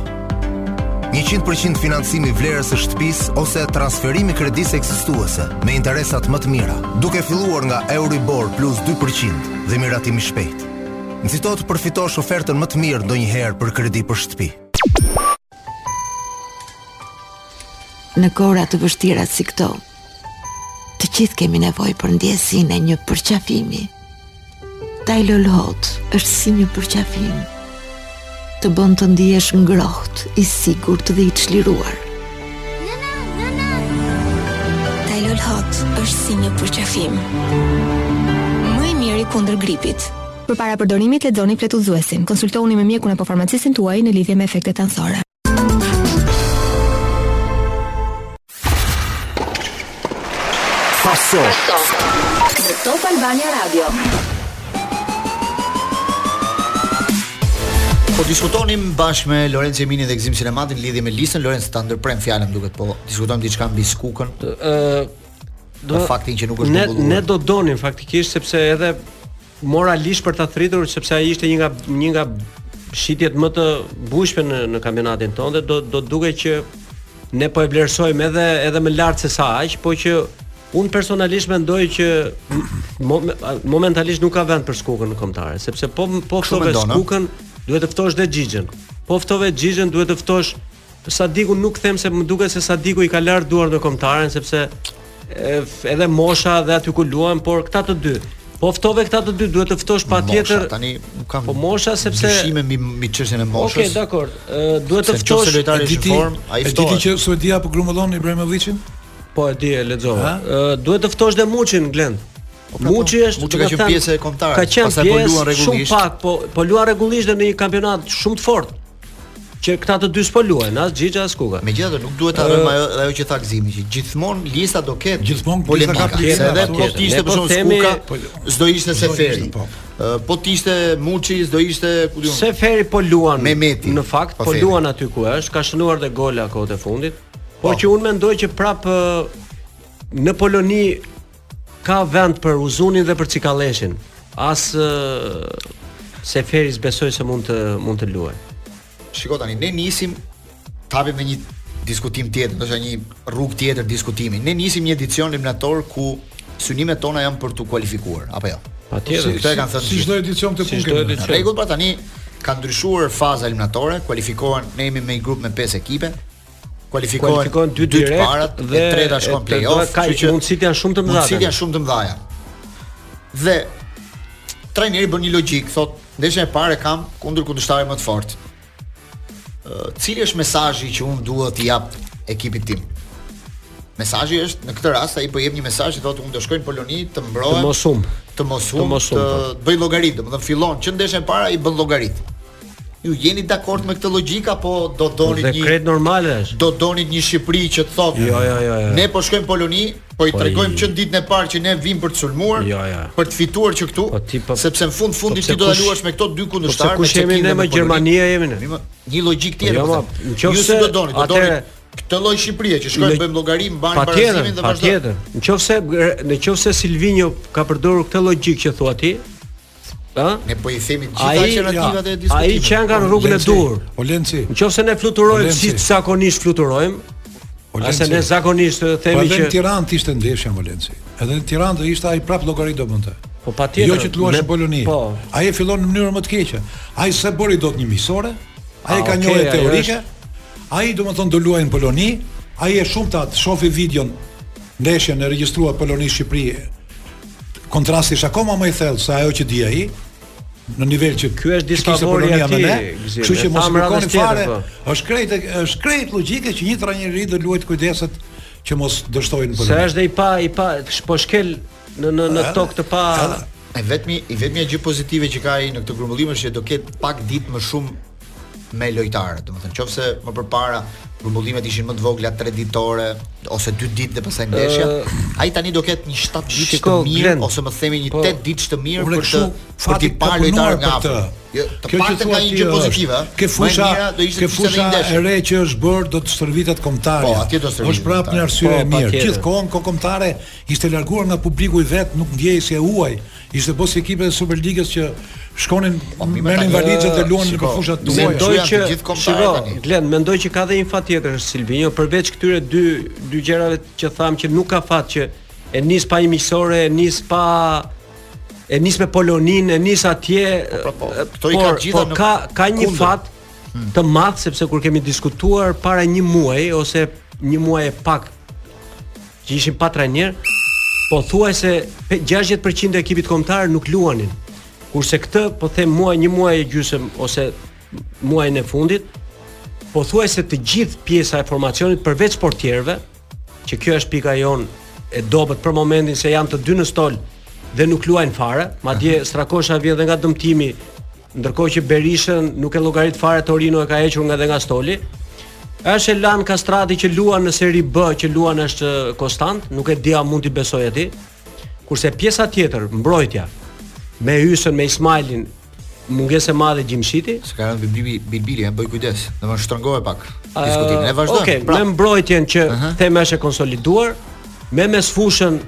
100% financim i vlerës së shtëpisë ose transferim i kredisë ekzistuese me interesat më të mira, duke filluar nga Euribor plus 2% dhe miratim i shpejtë. Nxito të përfitosh ofertën më të mirë ndonjëherë për kredi për shtëpi. Në kohëra të vështira si këto, të gjithë kemi nevojë për ndjesinë e një përqafimi. Tylol Hot është si një përqafim, të bën të ndihesh ngrohtë, i sigurt dhe i çliruar. Tylol Hot është si një përqafim. Më i miri kundër gripit. Përpara përdorimit lexoni fletudhëzuesin. Konsultohuni me mjekun apo farmacistin tuaj në lidhje me efektet anësore. Faso. Në Top Albania Radio. Po diskutonim bashkë me Lorenc Eminin dhe Gëzim Sinematin në lidhje me listën. Lorenc, ta ndërpremë fjalën, më duket po diskutonim diçka mbi Skukën. Ë Do faktin që nuk është ne, Ne do donim faktikisht sepse edhe moralisht për ta rritur sepse ai ishte një nga një nga shitjet më të bujshme në në kampionatin tonë dhe do do duket që ne po e vlerësojmë edhe edhe më lart se sa aq, po që unë personalisht mendoj që momentalisht nuk ka vend për Skukën në kombëtare, sepse po po ftove Skukën, duhet të ftosh dhe Xhixhën. Po ftove Xhixhën, duhet të ftosh Sadiku nuk them se më duket se Sadiku i ka larë duart me kombëtaren sepse edhe mosha dhe aty ku luan, por këta të dy. Po ftove këta të dy, duhet të ftosh patjetër. Mosha tani nuk kam. Po mosha sepse dyshime mbi mbi çështjen e moshës. Okej, okay, dakor. Duhet të ftosh lojtarin në formë, ai ftohet. Ditën që Suedia po grumbullon Ibrahimovicin? Po e di, e lexova. Duhet të ftosh dhe Muçin, Glen. Po, pra, Muçi po, është Muçi ka qenë pjesë e kombëtares. Ka qenë po pjesë, shumë pak, po po luan rregullisht në një kampionat shumë të fortë. Që këta të dy s'po luajnë, as Xhixha as Kuka. Megjithatë nuk duhet ta rëmë ajo ajo që tha Gëzimi që gjithmonë lista do ketë gjithmonë polemika. Se edhe po të ishte për shkak Kuka, po s'do ishte Seferi. Po. po të ishte Muçi, s'do ishte ku di unë. Seferi po luan Mehmeti. Në fakt po, po luan aty ku është, ka shënuar dhe gola kohët e fundit. Por që unë mendoj që prap në Poloni Ka vend për Uzunin dhe për Çikalleshin. As Seferi s'besoj se mund të mund të luajë. Shiko tani, ne nisim tani me një diskutim tjetër, ndoshta një rrugë tjetër diskutimi. Ne nisim një edicion eliminator ku synimet tona janë për t'u kualifikuar, apo jo? Patjetër, e kanë thënë. Si çdo edicion të punë. Si çdo edicion. Rregull pra tani ka ndryshuar faza eliminatore, kualifikohen ne jemi me një grup me 5 ekipe. kualifikohen dy të parat dhe e treta shkon play-off, kështu që mundësitë janë shumë të mëdha. Mundësitë janë shumë të mëdha. Dhe trajneri bën një logjikë, thotë, ndeshjen e parë e kam kundër kundërshtarit më të fortë. Cili është mesazhi që unë duhet t'i jap ekipit tim? Mesazhi është në këtë rast ai po jep një mesazh që thotë unë do shkoj në Poloni të mbrohem. Të mos humb. Të mos humb, të, të, të bëj llogari, domethënë fillon që ndeshja e parë ai bën llogari. Ju jeni dakord me këtë logjikë apo do doni një Dhe krejt normale është. Do doni një Shqipëri që të thotë, jo, jo, jo, jo. Ne po shkojmë në Poloni, po i po tregojmë që ditën e parë që ne vijmë për të sulmuar, jo, jo. për të fituar që këtu, po ti, po, sepse në fund të fundit po ti do ta luash me këto dy kundërshtarë, po kush jemi ne, Gjermania jemi ne. Një logjikë tjetër. Jo, po, jo, ju si do doni, do doni këtë lloj Shqipërie që shkojmë bëjmë llogari mbajmë barazimin dhe vazhdojmë. Patjetër. Nëse nëse Silvinho ka përdorur këtë logjikë që thua ti, Ë? Ne po i themi gjithë ai, alternativat e diskutimit. Ai që ka rrugën e duhur. Olenci. Nëse ne fluturojmë si zakonisht fluturojmë, Ose ne zakonisht themi që në Tiranë ishte ndeshja me Olenci. Edhe në Tiranë do ishte ai prap llogari do bënte. Po patjetër. Jo që të luash në Poloni. Po. Ai e fillon në mënyrë më të keqe. Ai s'e bëri dot një miqësore. Ai ka një orë teorike. Ai domethënë do luajë në Poloni. Ai e shumta ta shofi videon ndeshjen e regjistruar Poloni Shqipëri kontrasti është akoma më i thellë se ajo që di ai në nivel që ky është disfavori i tij. Kështu që mos kërkoni fare. Po. Është krejt është krejt logjike që një trajner do luajë, të kujdeset që mos dështojnë për. Se është dhe i pa i pa po shkel në në në tokë të pa. E vetmja, e vetmja gjë pozitive që ka ai në këtë grumbullim është që do ketë pak ditë më shumë me lojtarët, domethënë nëse më përpara grumbullimet ishin më të vogla 3 ditore ose 2 ditë dhe pastaj ndeshja, uh, ai tani do ketë një 7 ditë të mirë glen, ose le themi një 8 po, ditë të mirë për të për të parë lojtarët nga afër. Jo, të kjo që thua gjë pozitive. Ke fusha, ke fusha e re që është bërë do të stërvitet kombëtarja. Po, atje do stërvitet. Është prapë një arsye po, e mirë. Gjithë kohën kombëtarja ishte larguar nga publiku i vet, nuk ndjehej si e huaj. Ishte bo si ekipe e Super Ligës që shkonin po, merrnin valixhet dhe luanin në fusha të huaja. Mendoj që shiko, Glen, mendoj që ka dhe një fat tjetër Silvinho, përveç këtyre dy dy gjërave që thamë që nuk ka fat që e nis pa një miqësore, e nis pa e nis me Poloninë, e nis atje. Po, po, po. këto i ka gjithë po, në ka ka një kundër. fat hmm. të madh sepse kur kemi diskutuar para një muaji ose një muaj e pak që ishin pa trajner, pothuajse 60% e ekipit kombëtar nuk luanin. Kurse këtë po them muaj një muaj e gjysëm ose muajin e fundit, pothuajse të gjithë pjesa e formacionit përveç portierëve, që kjo është pika jonë e dobët për momentin se janë të dy në stol dhe nuk luajnë fare, madje Strakosha vjen edhe nga dëmtimi Ndërkohë që Berishën nuk e llogarit fare Torino e ka hequr nga dhe nga stoli. Është Elan Kastrati që luan në Serie B, që luan është konstant, nuk e di a mund t'i besojë atij. Kurse pjesa tjetër, mbrojtja me Hysën, me Ismailin, mungesë e madhe Gjimshiti. S'ka rënë Bilbili, Bilbili, ja bëj kujdes. Domthonë shtrëngove pak diskutimin. E vazhdon. Okej, okay, pra. me mbrojtjen që uh -huh. themi është e konsoliduar, me mesfushën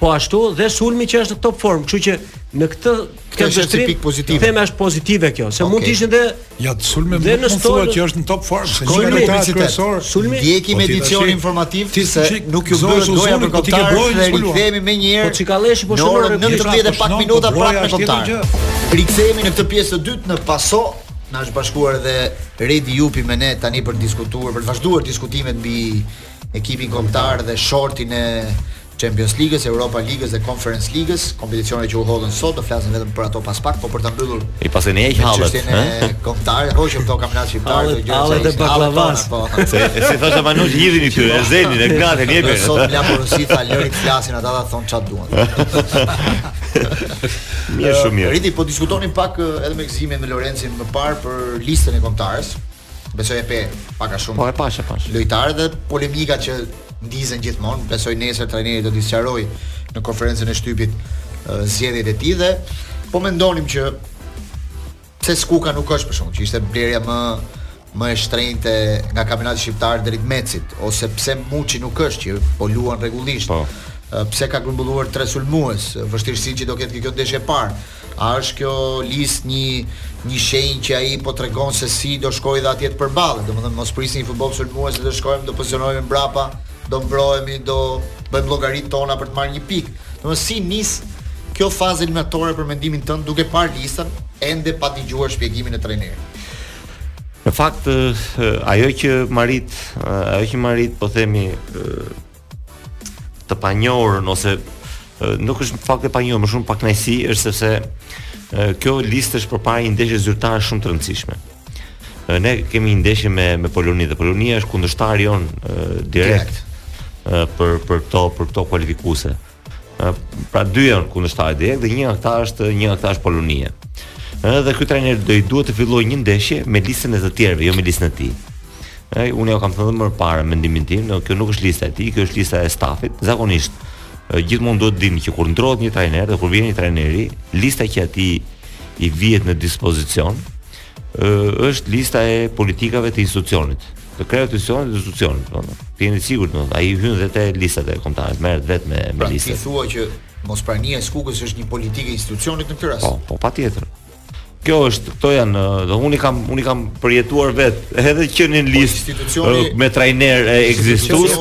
po ashtu dhe sulmi që është në top form, kështu që në këtë Kjo është një pikë pozitive. Them është pozitive kjo, se okay. mund të ishin dhe ja te sulmi dhe në stol që është në top form, se një lojtar kryesor. Sulmi do ikim me po edicion informativ ti se nuk ju bëhet goja për po kombëtar. Ne rikthehemi menjëherë. Po çikalleshi po shumë në 19 e pak po minuta prapë në kombëtar. Rikthehemi në këtë pjesë të dytë në Pasó na është bashkuar edhe Redi Jupi me ne tani për të diskutuar, për të vazhduar diskutimet mbi ekipin kombëtar dhe shortin e Champions Ligës, Europa Ligës dhe Conference Ligës, kompeticioneve që u hodhën sot, do flasim vetëm për ato pas pak, po për ta mbyllur. Pastaj ne hoqëm hallet, ha? Kombëtare, hoqëm këto kampionat shqiptarë do gjëra. Hallet e baklavas. Po. Se si thashë Manush hidhini ty, e zenin, e gratë, e jepin. Sot më lapo si tha Lori të flasin ata ta thon çat duan. Mirë shumë mirë. Redi po diskutonim pak edhe me Gëzimin me Lorencin më parë për listën e kombëtares. Besoj e pe pak a shumë. Po e pash e pash. Lojtarët dhe polemikat që ndizen gjithmonë, besoj nesër trajneri do të sqarojë në konferencën e shtypit zgjedhjet e tij dhe po mendonim që pse Skuka nuk është për shembull që ishte blerja më më e shtrenjtë nga kampionati shqiptar drejt Mecit ose pse Muçi nuk është që po luan rregullisht. Po. Pse ka grumbulluar tre sulmues, vështirësinë që do ketë kjo ndeshje e parë. A është kjo listë një një shenjë që ai po tregon se si do shkojë dhe atje të përballet? Domethënë mos prisni një futboll sulmues se do shkojmë, do pozicionohemi mbrapa, do mbrohemi, do bëjmë llogaritë tona për të marrë një pikë. Domethënë si nis kjo fazë eliminatore për mendimin tënd duke parë listën ende pa dëgjuar shpjegimin e trajnerit? Në fakt ajo që Mariti, ajo që Mariti po themi të panjohurën ose nuk është në fakt e panjohur, më shumë pakënaqësi është sepse kjo listë është përpara një ndeshje zyrtare shumë të rëndësishme. Ne kemi një ndeshje me me Poloninë dhe Polonia është kundërshtari jonë direkt, direkt. për për këto për këto kualifikuese. pra dy janë kundërshtarë direkt dhe një nga këta është një nga këta është Polonia. Edhe ky trajner do i duhet të fillojë një ndeshje me listën e të tjerëve, jo me listën e tij. Ai unë e kam thënë më parë mendimin tim, jo, kjo nuk është lista e tij, kjo është lista e stafit. Zakonisht gjithmonë duhet të dimë që kur ndërrohet një trajner dhe kur vjen një trajner i ri, lista që atij i vihet në dispozicion është lista e politikave të institucionit. të kreut të të institucionit, domethënë. Të jeni i sigurt, ai hyn dhe te listat e kombëtares, merret vetë me, me pra, listat. Pra, ti thua që mosprania e Skukës është një politikë e institucionit në këtë rast? Po, po, patjetër. Kjo është, këto janë, dhe unë i kam, unë i kam përjetuar vetë, edhe qenie në, po, listë me trajnerë ekzistues,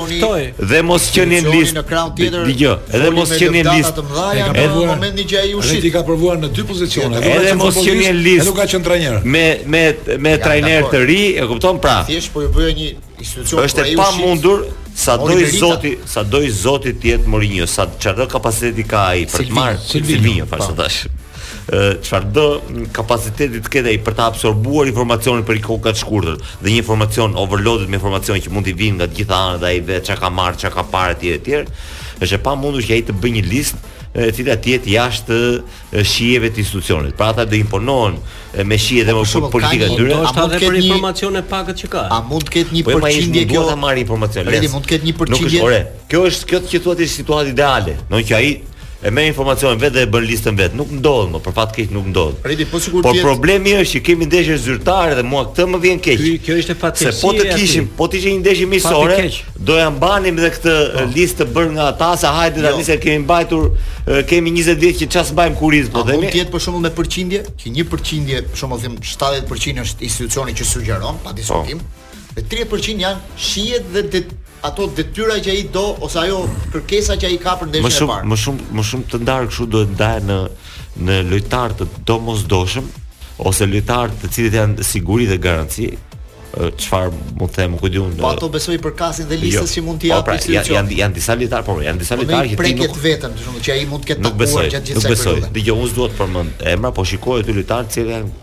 Dhe mosqenie në listë. Në krahun tjetër, dëgjoj, edhe mosqenie në listë. Domethënë në momentin që ai u shit. I ka provuar në dy pozicione. Edhe mosqenie në listë. Nuk ka qenë trajner. Me me me trajner të ri, e kupton pra. Thjesht po ju bëja një institucion është e pamundur sado i zoti, sado i zoti të jetë Mourinho, sa çfarë kapaciteti ka ai për të marrë Silvinho, më fal. çfarëdo kapaciteti të ketë ai për ta absorbuar informacionin për një kohë kaq të shkurtër dhe një informacion overloaded me informacion që mund të vijnë nga të gjitha anët ai vetë çka ka marrë, çka ka parë etj etj. Është e pamundur që ai të bëjë një listë e cila të jetë jashtë shijeve të institucionit. Pra ata do imponohen me shije dhe me po- politika të tyre. Është edhe për informacionin e pakët që ka. A mund të ketë një po, përqindje kjo? Po të marrë informacion. Ai mund të ketë një përqindje. Kjo është kjo që thua ti situatë ideale, që ai E merr informacionin vetë dhe e bën listën vetë. Nuk ndodh më, për fat të keq nuk ndodh. Redi, po sikur Por problemi është që kemi ndeshje zyrtare dhe mua këtu më vjen keq. Ky kjo ishte fatkeqësi. Se po të kishim, po të ishte një ndeshje miqësore, do ja mbanim edhe këtë po. listë të bërë nga ata se hajde tani jo. se kemi mbajtur kemi 20 vjet që ça s'mbajmë në kurriz, po themi. Mund të jetë për shembull me përqindje, që 1% për shembull them 70% është institucioni që sugjeron pa diskutim. Po. E tridhjetë për qind janë shijet dhe dhe, ato detyra që ai do ose ajo kërkesa që ai ka për ndeshjen e parë. Më shumë, më shumë, më shumë të ndarë kështu duhet ndarë në në lojtar të domosdoshëm ose lojtar të cilët janë siguri dhe garanci, çfarë mund të them, ku diun. Po ato besoj përkasin dhe listës jo. që mund t'i po, pra, japë. Po janë janë disa lojtarë, po janë disa po, lojtarë që ti nuk vetëm, për shembull, që ai mund të ketë takuar gjatë gjithë kësaj periudhe. Nuk besoj. Dije unë s'dua të përmend emra, po shikoj aty lojtarë që janë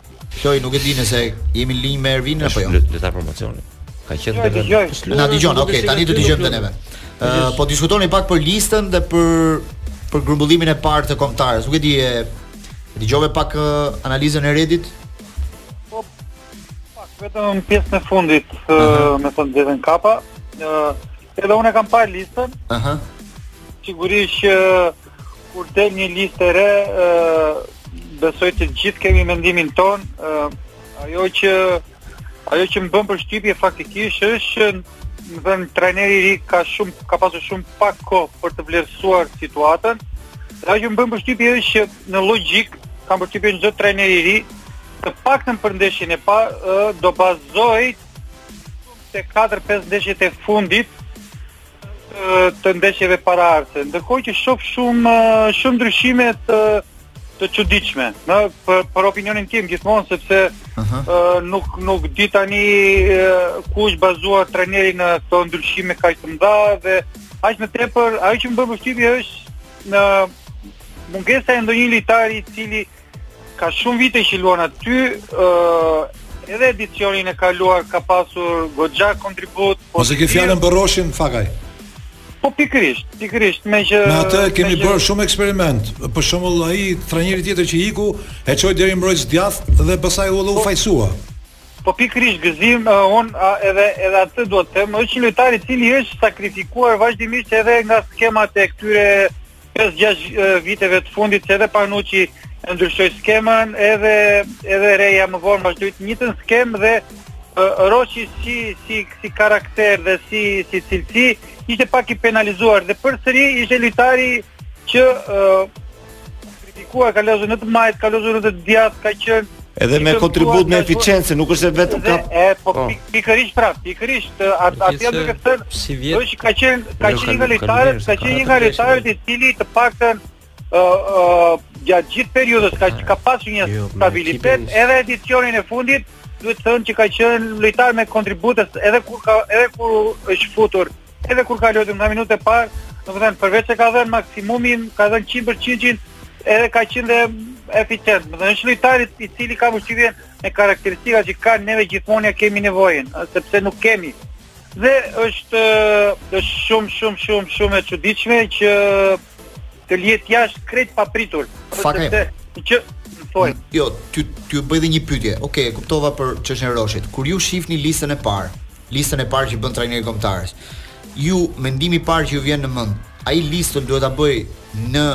Kloj, nuk e di nëse jemi në linjë me Ervinin apo jo. Lojtar promocioni. Ka qenë deri. Na dëgjon, okay, tani do dëgjojmë dhe neve. Uh, po diskutoni pak për listën dhe për për grumbullimin e parë të kombëtares. Nuk e di e dëgjove pak uh, analizën e Redit? Po pak vetëm pjesën e fundit, uh, uh -huh. me thënë të vërtetën kapa. Uh, Edhe unë e kam parë listën. Aha. Sigurisht që kur del një listë e re, besoj të gjithë kemi mendimin tonë, ajo që ajo që më bën përshtypje faktikisht është domethënë trajneri i ri ka shumë ka pasur shumë pak kohë për të vlerësuar situatën. Dhe ajo që më bën përshtypje është që në logjikë kam përshtypjen çdo trajner i ri të paktën për ndeshjen e parë do bazohej Te katër pesë ndeshjet e fundit të ndeshjeve paraardhëse, ndërkohë që shoh shumë shumë ndryshime të të çuditshme, në për, për opinionin tim gjithmonë sepse uh -huh. uh, nuk nuk di tani uh, ku është bazuar trajneri në këto ndryshime kaq të mëdha dhe aq më tepër ajo që më bën përshtypje është në mungesa e ndonjë lojtari i cili uh, Ka shumë vite që luan aty, ë edhe edicionin e kaluar ka pasur goxha kontribut. Po se ke fjalën për Roshin, Fakaj. Po pikërisht, pikërisht me që me atë kemi bërë shumë eksperimente. Për shembull ai trajneri tjetër që iku e çoi deri mbrojtës djathtë dhe pastaj u u fajsua. Po pikërisht Gëzim uh, unë uh, edhe edhe atë do të them, është një lojtar i cili është sakrifikuar vazhdimisht edhe nga skemat e këtyre 5-6 viteve të fundit se edhe Panucci e ndryshoi skemën, edhe edhe Reja më vonë vazhdoi të njëjtën skemë dhe Roshi si si si karakter dhe si si cilësi ishte pak i penalizuar dhe përsëri ishte lojtari që u kritikua ka lozur në të majtë, ka lozur në të djathtë, ka qenë Edhe me kontribut me efiçiencë, nuk është vetëm ka e po, po. pikërisht pra, pikërisht atë atë jam duke thënë. Si vjet. Është ka qenë ka jo, qenë një lojtar, ka qenë një lojtar i cili të paktën ë ë gjatë gjithë periudhës ka ka pasur një jo, stabilitet edhe edicionin e fundit, duhet të thënë që ka qenë lojtar më kontribuues edhe kur ka edhe kur është futur Edhe kur ka luajtur nga minuta e parë, domethënë përveç se ka dhënë maksimumin, ka dhënë 100% edhe ka qenë dhe eficient. Domethënë është lojtar i cili ka përshtypjen me karakteristika që ka neve gjithmonë ja kemi nevojën, sepse nuk kemi. Dhe është është shumë shumë shumë shumë e çuditshme që të lihet jashtë krejt papritur. Fakaj. Sepse që po. Jo, të të bëj dhe një pyetje. Okej, okay, kuptova për çështën e Roshit. Kur ju shihni listën e parë, Listën e parë që bën trajneri i kombëtares. Ju mendimi i parë që ju vjen në mend, ai listën duhet ta bëjë në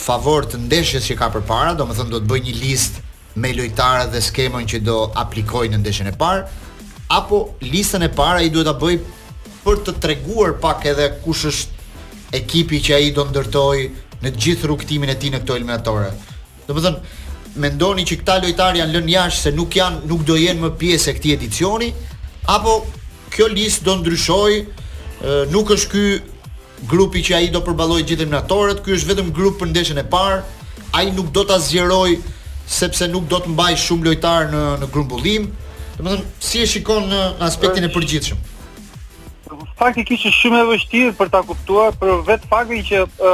favor të ndeshjes që ka përpara, domethënë duhet të bëjë një listë me lojtarët dhe skemën që do aplikojë në ndeshjen e parë, apo listën e parë ai duhet ta bëjë për të treguar pak edhe kush është ekipi që ai do ndërtojë në gjithë rrugëtimin e tij në këto eliminatore. Domethënë, mendoni që këta lojtarë janë lënë jashtë se nuk janë, nuk do jenë më pjesë e këtij edicioni apo kjo listë do ndryshojë? Nuk është ky grupi që ai do përballojë gjithë eliminatoret, ky është vetëm grup për ndeshjen e parë. Ai nuk do ta zgjerojë sepse nuk do të mbajë shumë lojtarë në në grumbullim. Domethënë, si e shikon në aspektin e përgjithshëm? Faktikisht është shumë e vështirë për ta kuptuar për vetë faktin që ë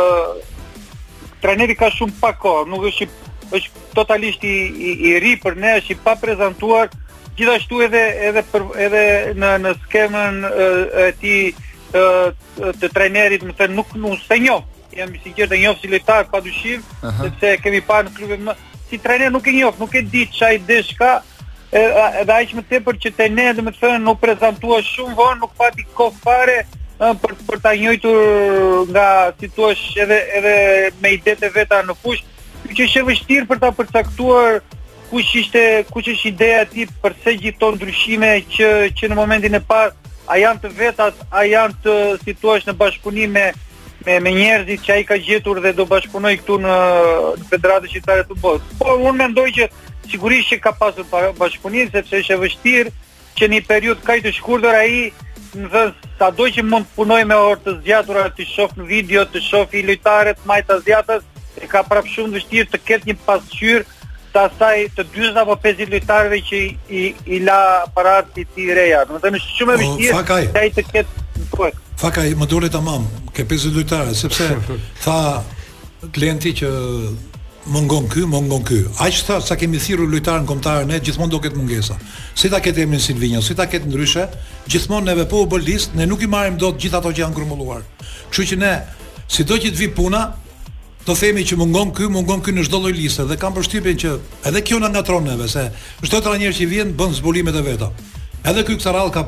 trajneri ka shumë pak kohë, nuk është është totalisht i i, i ri për ne, është i paprezantuar gjithashtu edhe edhe për, edhe në në skemën e, e tij të, të trajnerit, domethënë nuk nuk s'e njoh. Jam i sinqertë e njoh si lojtar padyshim, uh -huh. sepse e kemi parë në klube, po si trajner nuk e njoh, nuk e di çfarë idesh ka edhe aq më tepër që te ne domethënë u prezantua shumë vonë, nuk pati kohë fare për për ta njohur nga si thua edhe edhe me idetë e veta në fushë, që është e vështirë për ta përcaktuar kush ishte kush është ideja e tij përse gjithë këto ndryshime që që në momentin e parë a janë të vetat, a janë të si thua në bashkëpunim me me me njerëzit që ai ka gjetur dhe do bashkëpunojë këtu në Federatën Shqiptare të Futbollit. Por unë mendoj që sigurisht që ka pasur bashkëpunim sepse është e vështirë që në një periudhë kaq të shkurtër ai domethënë sado që mund të punojë me orë të zgjatura t'i shohë në video, t'i shohë lojtarët majtas djathtas, e ka prapë shumë të vështirë të ketë një pasqyrë të asaj të 40 apo 50 lojtarëve që i, i, i la paraardhësi i tij Reja. Domethënë është shumë e po, vështirë Fakaj, ai të ketë po. Fakaj më dole tamam, ke 50 lojtarë sepse tha Klienti që mungon ky, mungon ky. Aq sa sa kemi thirrur lojtarë në kombëtare ne gjithmonë do ketë mungesa. Si ta ketë emrin Silvinho, si ta ketë ndryshe, gjithmonë neve po u bë listë, ne nuk i marrim dot gjithë ato që janë grumbulluar. Kështu që ne sido që të vijë puna, Të themi që mungon ky, mungon ky në çdo lloj liste dhe kam përshtypjen që edhe kjo na ngatërron neve se çdo trajner që vjen bën zbulimet e veta. Edhe ky këtë radhë ka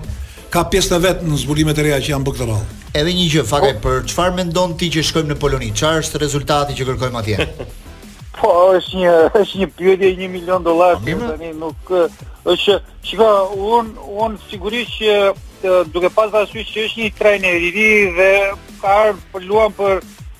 ka pjesë të vet në zbulimet e reja që janë bërë këtë radhë. Edhe një gjë, Fakaj, po, për çfarë mendon ti që shkojmë në Poloni? Çfarë është rezultati që kërkojmë atje? Po, është një është një pyetje 1 milion dollarë, po, tani nuk është çka un un sigurisht që duke pas parasysh që është një trajner i ri dhe ka ardhur për të luajt për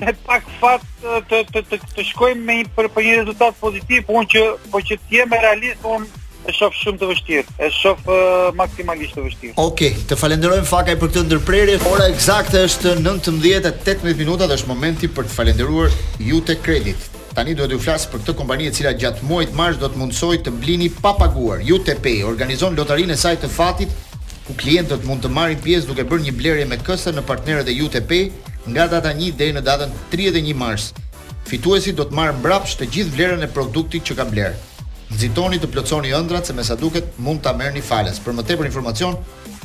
me pak fat të të të, të shkojmë me për, për një rezultat pozitiv, por që po, që të jem realist un e shoh shumë të vështirë, e shoh uh, maksimalisht të vështirë. Okej, okay, të falenderojmë Fakaj për këtë ndërprerje. Ora eksakte është 19:18 minuta dhe është momenti për të falendëruar Iute Credit. Tani duhet t'ju flas për këtë kompani e cila gjatë muajit mars do të mundësojë të blini pa paguar. IutePay organizon lotarinë e saj të fatit ku klientët mund të marrin pjesë duke bërë një blerje me këste në partnerët e IutePay Nga data një deri në datën tridhjetë e një mars, fituesi do të marrë mbrapsht të gjithë vlerën e produktit që ka blerë. Nxitoni të plotësoni ëndrrat se me sa duket mund ta merrni falas. Për më tepër informacion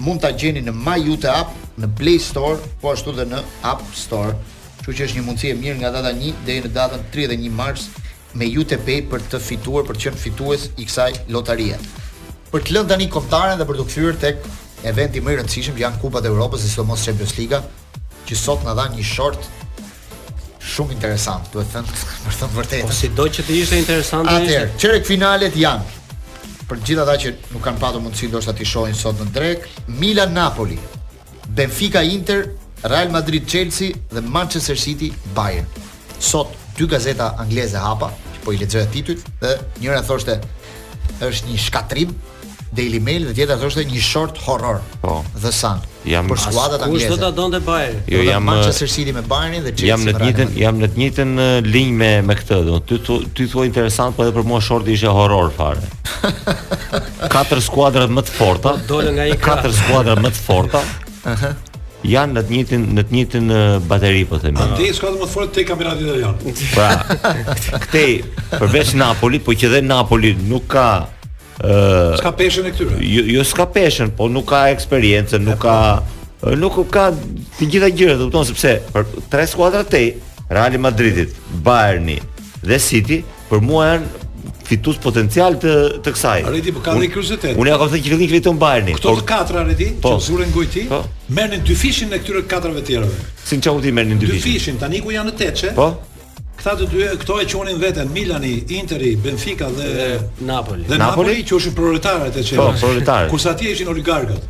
mund ta gjeni në MyIute App në Play Store po ashtu dhe në App Store. Kështu që është një mundësi e mirë nga data një deri në datën tridhjetë e një mars me IutePay për të fituar për të qenë fitues i kësaj lotarie. Për të lënë tani kombëtaren dhe për t'u kthyer tek eventi më i rëndësishëm që janë Kupat e Evropës dhe sidomos Champions Liga, që sot na dha një short shumë interesant, duhet të them, për të thënë të vërtetën. Po si do që të ishte interesant ai? Atëherë, çerek finalet janë për të gjithë ata që nuk kanë patur mundësi ndoshta t'i shohin sot në drekë, Milan Napoli, Benfica Inter, Real Madrid Chelsea dhe Manchester City Bayern. Sot dy gazeta angleze hapa, që po i lexoja titujt dhe njëra thoshte është një shkatërrim Daily Mail dhe tjetra thoshte një short horror. Po. The Sun. Janë për skuadrat angleze. Kush do ta donte Bayern? Jo, janë Manchester City me Bayernin dhe Chelsea. Jam në të njëjtën, jam në të njëjtën linjë me me këtë, do ty ty thua interesant, po edhe për mua shorti ishte horror fare. Katër skuadrat më të forta, po, dolën nga një katër skuadra më të forta. Aha. Janë në të njëjtin në të njëjtin bateri po themi. Andej skuadrat më të forta te kampionati italian. Pra, këtej përveç Napolit, po që dhe Napoli nuk ka ë s'ka peshën e këtyre. Jo, jo s'ka peshën, po nuk ka eksperiencën, nuk ka po. nuk ka të gjitha gjërat, kupton sepse për tre skuadrat e tjera, Reali i Madridit, Bayerni dhe City për mua janë fitues potencial të të kësaj. Arredi po ka një kuriozitet. Unë ja kam thënë që fillim fiton Bayerni. Këto të katër Arredi, po, që zure në gojë ti, po, merrnin dyfishin e këtyre katërve të tjerëve. Sinqerisht merrnin dyfishin. Dyfishin tani ku janë në Teçe. Po. Këta të dy, këto e quanin veten Milani, Interi, Benfica dhe, dhe Napoli. Dhe Napoli, Napoli që ishin proletarët e çelës. Po, proletarët. Kurse atje ishin oligarkët.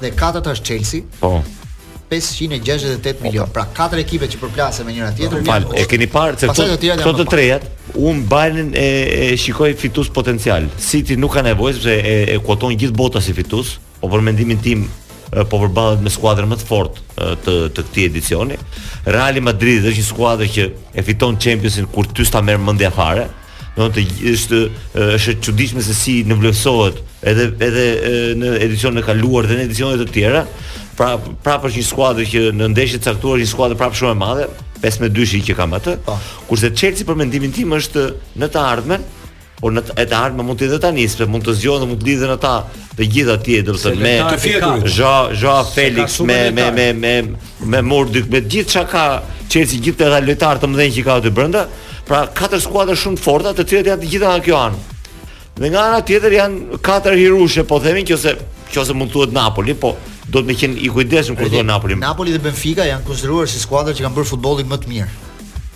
dhe e katërta është Chelsea. Po. 568 milion. Pra katër ekipe që përplasen me njëra tjetrën. Po, e keni parë se te këto të trejat, un Bayernin e, e shikoj fitus potencial. City nuk ka nevojë sepse e, e kuoton gjithë bota si fitus, po për mendimin tim po përballet me skuadrën më të fortë të të këtij edicioni. Real Madrid është një skuadër që e fiton Championsin kur ty sta merr mendja fare. Do të është është e çuditshme se si nënvlerësohet edhe edhe në edicionin e kaluar dhe në edicione të tjera. Pra prapë është një skuadër që në ndeshje të caktuar një skuadër prapë shumë e madhe, 5 me 2-shi që kam atë. Po. Kurse Chelsea për mendimin tim është në të ardhmen, por e ardhme mund të jetë dhe tani, se mund të zgjohen dhe mund të lidhen ata të gjithë atje, do të thënë me të fjetur. Joao, Joao Felix me me me me me Mudryk, me gjithçka ka Chelsea, gjithë këta lojtarë të mëdhenj që ka aty brenda, pra katër skuadra shumë të forta, të cilat janë të gjitha nga kjo anë. Dhe nga ana tjetër janë katër hirushe, po themi nëse nëse mund të thuhet Napoli, po duhet me qenë i kujdesshëm kur thua Napoli. Napoli dhe Benfica janë konsideruar si skuadra që kanë bërë futbollin më të mirë.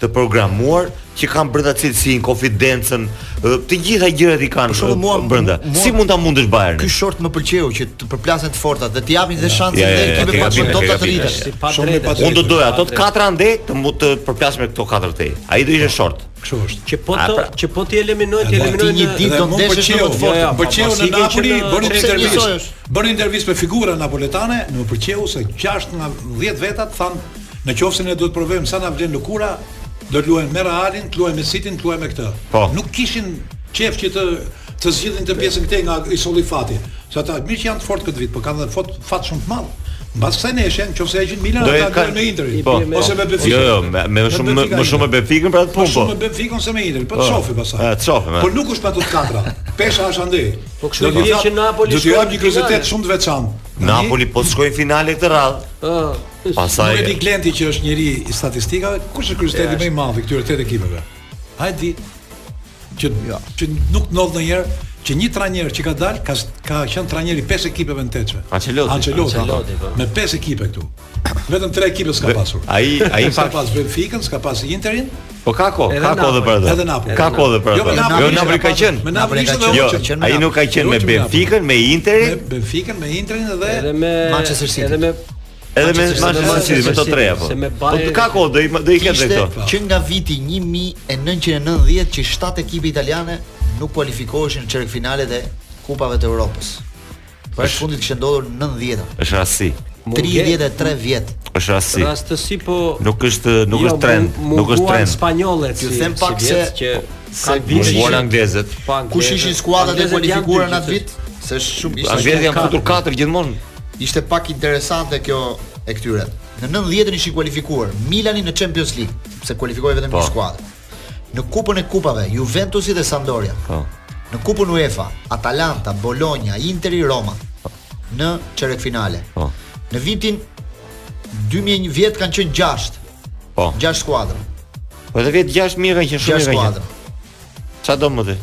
të programuar që kanë brenda cilësinë, konfidencën, të gjitha gjërat i kanë shumë mirë brenda. Mua, si mund ta mundësh Bayern? Ky short më pëlqeu që të përplasen të fortat dhe të japin dhe shansin ja, ja, ja, dhe ja, ja, do ta rritë. Shumë i padrejtë. Unë do doja ato të katra andej të mund të përplasen me këto katër këtej. Ai do ishte short. Kështu është. Që po të pra. që po ti eliminoj ti eliminoj një ditë do të ndeshësh më të fortë. Pëlqeu në Napoli, bënë intervistë. Bënë intervistë me figura napoletane, më pëlqeu se 6 nga 10 veta thanë Në qoftë se ne duhet të provojmë sa na vlen lëkura, do të luajmë me Realin, të luajmë me Cityn, të luajmë me këtë. Po. Nuk kishin qejf që të të zgjidhin të pjesën këtej nga i solli fati. Se ata mirë që janë të fortë këtë vit, por kanë edhe fot, fat shumë të madh. Mbas kësaj ndeshje, nëse e fitojnë Milanin, ata kanë me Interin po. ose me Benfica. Jo, jo, me, me shumë me, me shumë me Benfica për atë punë. Po shumë po. me Benfica ose me Interin, po të po. shohim pastaj. Ja, të shohim. Po nuk është te ato të katra. Pesha është andej. Po kështu do të jetë që Napoli do të jap një kuriozitet shumë të veçantë. Napoli po shkoi në finale këtë radhë. Ëh. Pastaj Nuk e di Glenti që është njeri i statistikave, kush është kurioziteti më i madh i këtyre tetë ekipeve? A e di? Që jo. që nuk ndodh ndonjëherë që një trajner që ka dalë ka ka qenë trajneri i pesë ekipeve në tetëshe. Ancelotti, Ancelotti, Ancelotti po. me pesë ekipe këtu. Vetëm tre ekipe s'ka pasur. Ai ai s'ka pas Benficën, s'ka pas Interin, Po ka kohë, ka kohë dhe për atë. Ka kohë dhe për jo, atë. Jo Napoli ka qenë. Me Napolin ishte dhe ka qenë. Ai nuk ka qenë me Benfica, me Inter, me Benfica, me Inter dhe edhe me Manchester City. Edhe me Edhe me Manchester City me ato tre apo. Po të ketë kohë do i do i ketë këto. Që nga viti 1990 që shtatë ekipe italiane nuk kualifikoheshin në çerekfinalet e kupave të Europës. Po herën e fundit kishte ndodhur në 90-ën. Është rasti. 33 vjet. Është rasti. Rastësi po nuk është nuk jo, është trend, nuk është trend. Spanjolle ti. Ju them pak se që se vjen anglezët. Kush ishin skuadrat e kualifikuara në atë vit? Se është shumë ishte. Anglezët janë futur katër gjithmonë. Ishte pak interesante kjo e këtyre. Në 90-ën ishin kualifikuar Milani në Champions League, se kualifikohej vetëm një po. skuadër. Në Kupën e Kupave, Juventusi dhe Sampdoria. Po. Në Kupën UEFA, Atalanta, Bologna, Interi, Roma. Po. Në çerekfinale. Po. Në vitin 2001 vjet kanë qenë 6. Po. 6 skuadra. Po edhe vjet 6 mirë kanë qenë shumë mirë. 6 skuadra. Ça do me thënë?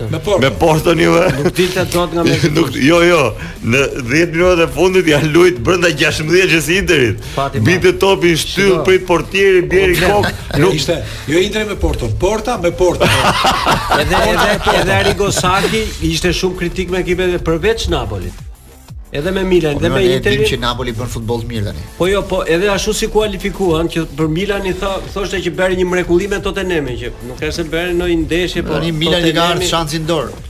Me Porto. Me Porto një vë. Nuk dilte dot nga Messi. Nuk jo jo. Në 10 minutat e fundit janë luajt brenda 16-shes së Interit. Bjer topin shtyllë prit portieri bjeri kok. Nuk ishte. Jo Interi me Porto. Porta me Porto. Edhe edhe edhe Arrigo Sacchi ishte shumë kritik me ekipet përveç Napolit. Edhe me Milan dhe po, me Interin. Ne dimë që Napoli bën futboll mirë tani. Po jo, po edhe ashtu si u kualifikuan që për Milan i tha, thoshte që bëri një mrekulli me Tottenhamin që nuk është se bëri ndonjë ndeshje, po tani Milan i ka ardhur shansi në dorë.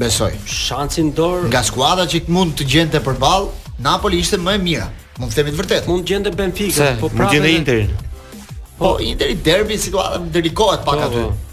Besoj. Shansi në dorë. Nga skuadra që mund të gjente përball, Napoli ishte më e mira. Mund të themi të vërtetën. Mund të gjente Benfica, po prapë. Mund të gjente Interin. Po, po Interi derbi situata ndërlikohet pak po, aty. Po.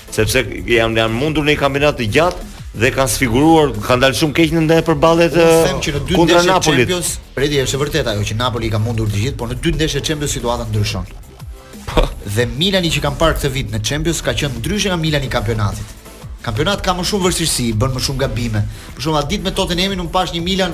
sepse janë janë mundur në një kampionat të gjatë dhe kanë sfiguruar, kanë dalë shumë keq në ato përballjet kundra Napolit. Champions, Redi është e vërtetë ajo që Napoli i ka mundur të gjithë, por në dy ndeshje Champions situata ndryshon. Po. Dhe Milani që kam parë këtë vit në Champions ka qenë ndryshe nga Milani i kampionatit. Në kampionat ka më shumë vështirësi, bën më shumë gabime. Për shembull, atë ditë me Tottenhamin unë pashë një Milan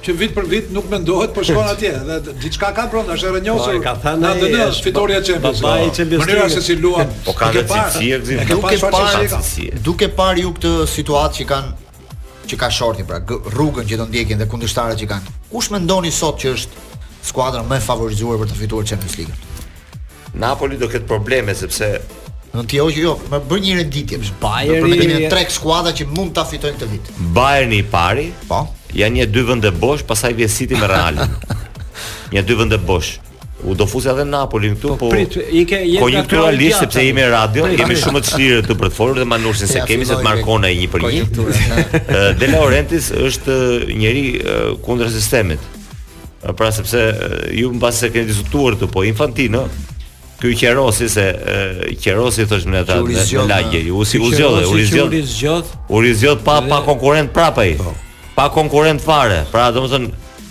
Që vit për vit nuk mendohet, po shkon atje dhe diçka ka brenda, është e rrënjosur. Po, ka thënë në ADN fitoren e Champions League. Mënyra se si luan. Po ka të cilësi e gzim. Duke parë, duke parë ju këtë situatë që kanë që ka shorti pra rrugën që do ndjekin dhe kundërshtarët që kanë. Kush mendoni sot që është skuadra më e favorizuar për ta fituar Champions League? Napoli do ketë probleme sepse Do të thotë jo, më bën një renditje. Bayern për mendimin tim tre skuadra që mund ta fitojnë këtë vit. Bayern i pari, po. Janë nja dy vende bosh, pastaj vjen City me Real. Nja dy vende bosh. Unë do fusja edhe Napolin këtu, po. po prit, i ke jeni po këtu realisht sepse jemi në radio, jemi shumë të çlirë këtu për të folur dhe Manushin s'e kemi se të markon ai një për një. De Laurentiis është njeri kundër sistemit. Pra sepse ju mbase s'e keni diskutuar këtu po Infantino Ky qerosi se qerosi i thoshim ne atje në lagje, u si u zgjodh, u zgjodh. U zgjodh pa pa konkurrent prapë ai. Po. Pa konkurrent fare. Pra domethën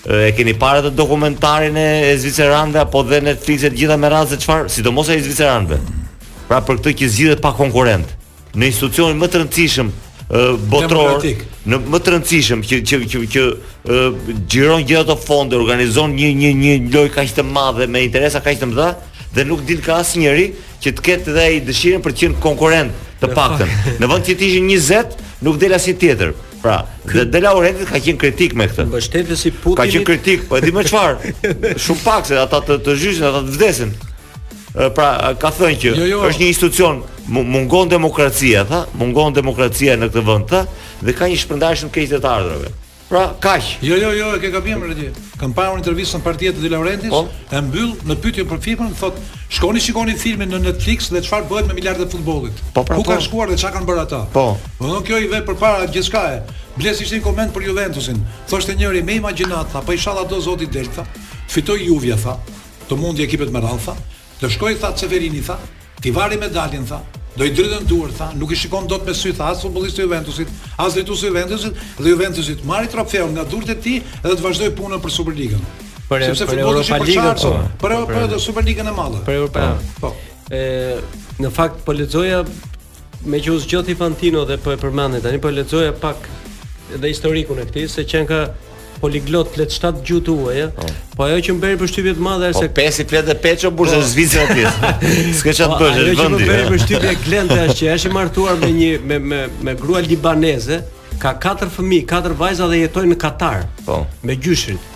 e keni parë atë dokumentarin e zviceranëve apo dhe Netflix të gjitha me radhë se çfarë, sidomos ai i zviceranëve. Pra për këtë që zgjidhet pa konkurrent. në institucionin më të rëndësishëm botëror në më të rëndësishëm që që që që xhiron gjithë ato fonde, organizon një një një lojë kaq të madhe me interesa kaq të mëdha dhe nuk del, s'ka asnjëri që të ketë dhe ai dëshirën për të qenë konkurrent të paktën. Në vend që të ishin 20, nuk del asnjë tjetër. Pra, dhe De Laurentiis ka qenë kritik me këtë. Mbështetës i Putinit. Ka qenë kritik, po e di më çfarë. Shumë pak se ata të të zhysin, ata të vdesin. Pra, ka thënë që jo, jo. është një institucion mungon demokracia, tha, mungon demokracia në këtë vend, tha, dhe ka një shpërndarje shumë keq të të ardhurave. Pra, kaq. Jo, jo, jo, e ke gabim Redi. Kam parë intervistën partia të De Laurentiis, po? e mbyll në pyetje për FIFA-n, thotë, shkoni shikoni filmin në Netflix dhe çfarë bëhet me miliardët e futbollit. Po, pra, Ku po? kanë shkuar dhe çfarë kanë bërë ata? Po. Do të thotë kjo i vë përpara gjithçka e. Bles ishte një koment për Juventusin. Thoshte njëri me imagjinat, tha, po inshallah do zoti dhe ta fitojë Juvja, tha. Të mundi ekipet me radhë, tha. Të shkojë, tha, Ceferini, tha. T'i vare medaljen, tha. Do i dridhen duart, tha. Nuk i shikon dot me sy, tha, as futbollistët e Juventusit, as drejtuesit e Juventusit dhe Juventusi të marrë trofeun nga duart e tij dhe të vazhdojë punën për Superligën. Për Sepse për futbolli është i përçarshëm. Për për Superligën e Madhe. Për Europa. Po. Ë, në fakt po lexoja Meqë u zgjodh Infantino dhe po e përmendni tani, po lexoja pak edhe historikun e këtij se qenka poliglot flet shtat gjuhë të huaja. Po. po ajo që më bëri përshtypje të madhe është po se pesë i flet dhe peço burrë po. Zvicër aty. S'ka çfarë të po, bësh, është vendi. Ajo që më bëri përshtypje Glenda është që është i martuar me një me me me grua libaneze, ka katër fëmijë, katër vajza dhe jetojnë në Katar. Po. Me gjyshërit.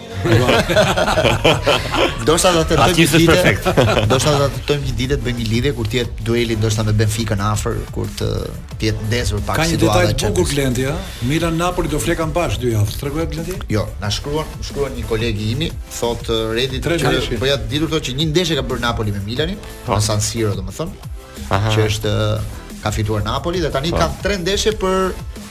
Do sa do të thotë një ditë. Perfekt. Do sa do të tentojmë një ditë të bëjmë një lidhje kur të jetë dueli ndoshta me Benficën afër, kur të të jetë ndezur pak situata. Ka një detaj të bukur Glendi, ha. Milan Napoli do flekan bash dy javë. Tregoj Glendi? Jo, na shkruan, më shkruan një koleg i imi, thot uh, Redi tre që po pa ditur thotë që një ndeshje ka bërë Napoli me Milanin, pa po. Në San Siro domethënë. Aha. Që është uh, ka fituar Napoli dhe tani po. ka tre ndeshje për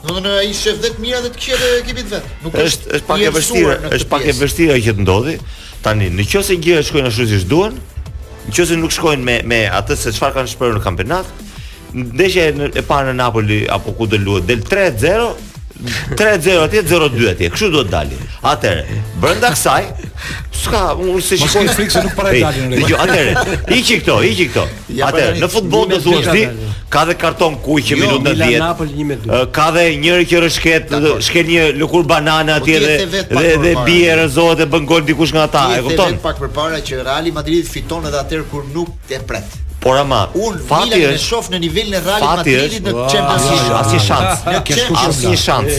Domethënë ai shef vetë të mira dhe të këqija të ekipit vet. Nuk është është është pak e vështirë, është pak e vështirë ajo që të ndodhë. Tani, në qoftë se gjërat shkojnë ashtu siç duan, në qoftë se nuk shkojnë me me atë se çfarë kanë shprehur në kampionat, ndeshja e parë në Napoli apo ku do luhet del 3-0, 3-0 atje, 0-2 atje. Kështu do të dalin. Atëre, brenda kësaj s'ka, unë s'e shikoj frikë se nuk para dalin. Jo, atëre. Hiqi këto, hiqi këto. Ja, Atëre, në futboll do thua ti, ka dhe karton kuq që jo, minutën e 10. Napoli 1-2. Ka dhe njëri që rrëshqet, shkel një lëkurë banane po atje dhe dhe dhe bie rrëzohet e bën gol dikush nga ata, e kupton? The pak përpara që Real Madrid fiton edhe atëherë kur nuk e pret. Por ama, un' s'e shoh në nivelin e Real Madridit në Champions League. Asnjë shans. Nuk ke asnjë shans.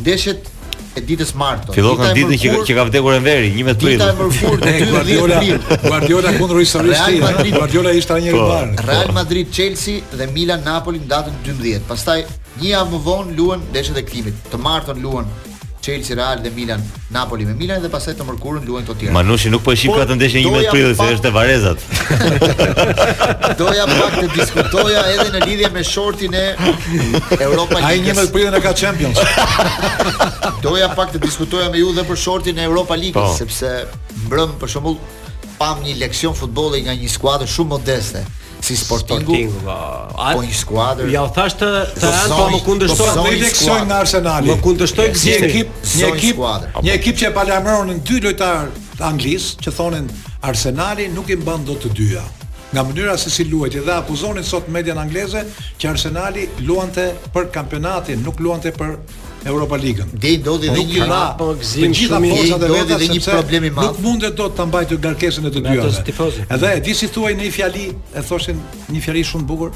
Ndeshjet e ditës së martë. Fillon nga ditën që që ka vdekur Enveri, 11 prill. Dita e mërkurë të Guardiola, Guardiola kundër historisë. Real Madrid, Guardiola ishte një po. rival. Real Madrid, Chelsea dhe Milan Napoli në datën 12. Pastaj një javë më vonë luhen ndeshjet e kthimit. Të martën luajnë Chelsea Real dhe Milan Napoli me Milanin dhe pastaj të mërkurën luajnë këto të tjera. Manushi nuk po e sheh Po, këtë ndeshje 11 doja prillit, se pak- është te varezat. Doja pak të diskutoja edhe në lidhje me shortin e Europa Ligës. Ai. 11 prilin e ka Champions. Doja pak të diskutoja me ju dhe për shortin e Europa Ligës, Po. sepse mbrëm për shembull pam një leksion futbolli nga një skuadër shumë modeste. si Sportingu, Sportingu po, a, po një skuadër. Ja u thash të të po anë po më kundërshtoi po Zoni Leksion nga Arsenali. Më kundërshtoi një ekip, një ekip, një ekip që e paralajmëronin dy lojtarë të Anglisë që thonin Arsenali nuk i mban dot të dyja. Nga mënyra se si luajti dhe akuzonin sot mediat angleze që Arsenali luante për kampionatin, nuk luante për Europa Ligën. Dhe i ndodhi edhe një radhë po gëzim shumë i ndodhi vetë edhe një problem i madh. Nuk mundet dot ta mbajë ngarkesën e të dyja. Edhe e di si thuhej në një fjali, e thoshin një fjali shumë të bukur,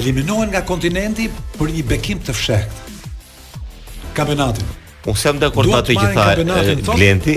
eliminohen nga kontinenti për një bekim të fshehtë. Kampionatin. Unë jam dakord me atë që tha Glenti,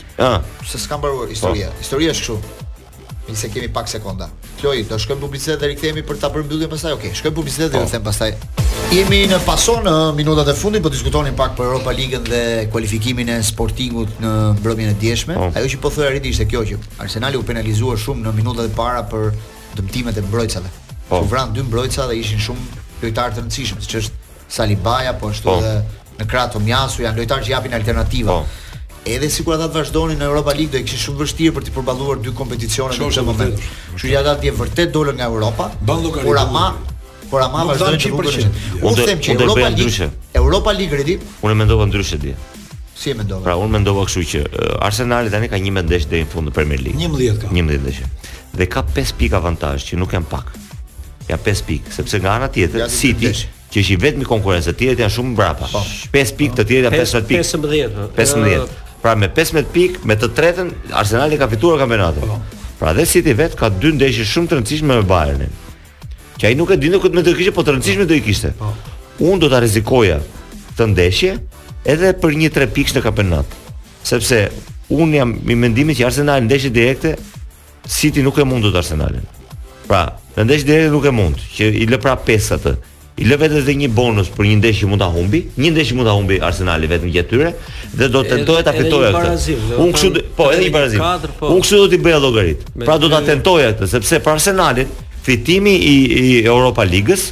Ah, se s'ka mbaruar historia. Po. Historia është kështu. Ne se kemi pak sekonda. Kloj, do shkojmë publicitet dhe rikthehemi për ta bërë mbylljen pastaj. Okej, okay, shkojmë publicitet dhe po. rikthehemi pastaj. Jemi në Paso në minutat e fundit, po diskutonim pak për Europa Ligën dhe kualifikimin e Sportingut në mbrëmjen e djeshme. Po. Ajo që po thoja Redi ishte kjo që Arsenali u penalizua shumë në minutat e para për dëmtimet e mbrojtësave. Po. Iu vranë dy mbrojtësa dhe ishin shumë lojtarë të rëndësishëm, siç është Salibaja, po ashtu po. dhe Në krah Tomiasu janë lojtarë që japin alternativa. Po. Edhe sikur ata të vazhdonin në Europa League do ta kishin shumë vështirë për të përballuar dy kompeticione në këtë moment. Kështu që ata dje vërtet dolën nga Europa, por ama por ama vazhdojnë rrugën. Unë them që Europa League, Europa League Redi. Unë mendova ndryshe dje. Si e mendova? Pra unë mendova kështu që uh, Arsenali tani ka 11 ndeshje deri në fund në Premier League. 11 ka. 11 ndeshje. Dhe ka 5 pikë avantazh që nuk janë pak. Ja 5 pikë, sepse nga ana tjetër City Që është i vetmi konkurrent, të tjerët janë shumë mbrapa. Po. 5 pikë, të tjerët janë 15 pikë. 15. 15. Pra me 15 pikë, me të tretën Arsenali ka fituar kampionatin. Po. Pra dhe City vetë ka dy ndeshje shumë të rëndësishme me Bayernin. Që ai nuk e dinte këtë me kë i kishte, po të rëndësishme do i kishte. Po. Unë do ta rrezikoja këtë ndeshje edhe për një 3 pikësh në kampionat. Sepse unë jam i mendimit që Arsenali ndeshje direkte City nuk e mund dot Arsenalin. Pra, në ndeshje direkte nuk e mund, që i lë prap pesë atë. I lë vetes edhe një bonus për një ndeshje që mund ta humbi, një ndeshje që mund ta humbi Arsenali vetëm gjatë tyre dhe do tentoja ta fitoja atë. Unë kështu, po, edhe një barazim. Po. Unë kështu do t'i bëja llogarit. Pra do ta tentoja këtë, sepse për Arsenalin fitimi i, i Europa Ligës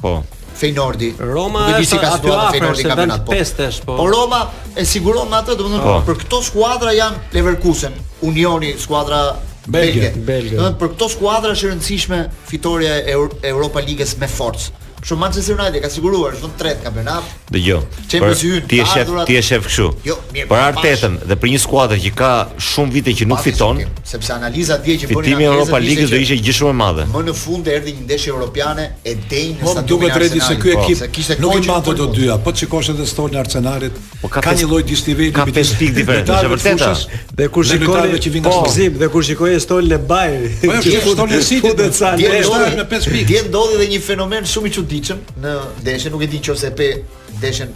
Po. Fejnordi. Roma nuk e di si e ka situatën Fejnordi në kampionat. Po. Pestesh, po. po Roma e siguron me atë, domethënë po. për këto skuadra janë Leverkusen, Unioni, skuadra belge. belge. Domethënë për këto skuadra është e rëndësishme fitorja e Europa Ligës me forcë. Kështu Manchester United ka siguruar është vend i tretë në kampionat. Dëgjo. Po ti e shef, ti e shef kështu. Jo, mirë. Për Artetën dhe për një skuadër që ka shumë vite që nuk fiton, sepse analiza dje që bëri Fitimi Europa Ligës do ishte gjë shumë e madhe. Më në fund erdhi një ndeshje europiane e denjë në po, stadiumin e Duket redi se ky po. ekip kishte nuk i mban të dyja. Po të shikosh edhe stolin e Arsenalit, po ka një lloj disniveli ka pesë pikë diferencë, është vërtetë. Dhe kur shikoni që vjen shpëzim dhe kur shikon stolin e Bayern, po stolin e City dhe sa në 5 pikë. Dje ndodhi dhe një fenomen shumë i çuditshëm, në ndeshje, nuk e di nëse e pe ndeshjen.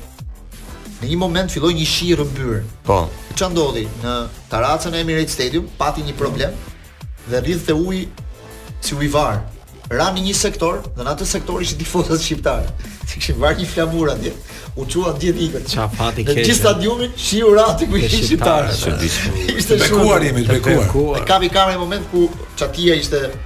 Në një moment filloi një shi i rrëmbyer. Po. Ça ndodhi në tarracën e Emirates Stadium, pati një problem dhe rridhte uji si ujëvarë. Ra në një sektor, dhe në atë sektor ishin tifozët shqiptarë. Ti kishin varë një flamur atje. U çuan të gjithë dhe ikën. Ça fati i keq. Në gjithë stadiumin shiu ra aty ku ishin shqiptarët. Ishte shumë. Bekuar jemi, bekuar. E kapi kamera në moment ku çatia ishte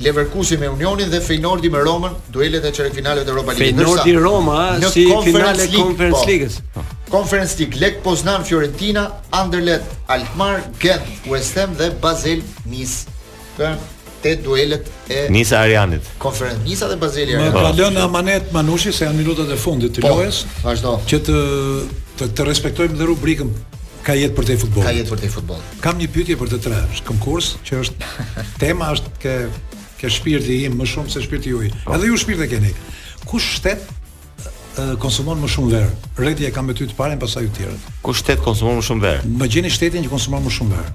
Leverkusen me Unionin dhe Feynordi me Romën, duelet e çerekfinaleve të Europa Ligës. Feynordi Roma një si finale e Conference po. Ligës. Conference League, Lech Poznan Fiorentina, Anderlecht Alkmaar, Gent West Ham dhe Basel Nice. Pra, te duelet e Nisa Arianit. Konferencë Nisa dhe Basel Arianit. Më ka po. lënë amanet Manushi se janë minutat e fundit të po, lojës. Vazhdo. Që të të, të respektojmë dhe rubrikën Ka jetë përtej futbollit. Ka jetë përtej futbollit. Kam një pyetje për të tre. Konkurs që është tema është ke ke shpirti im më shumë se shpirti juaj. Po. Edhe ju shpirt e keni. Kush shtet konsumon më shumë verë? Redi e kam me ty të parën pastaj të tjerët. Kush shtet konsumon më shumë verë? Më gjeni shtetin që konsumon më shumë verë.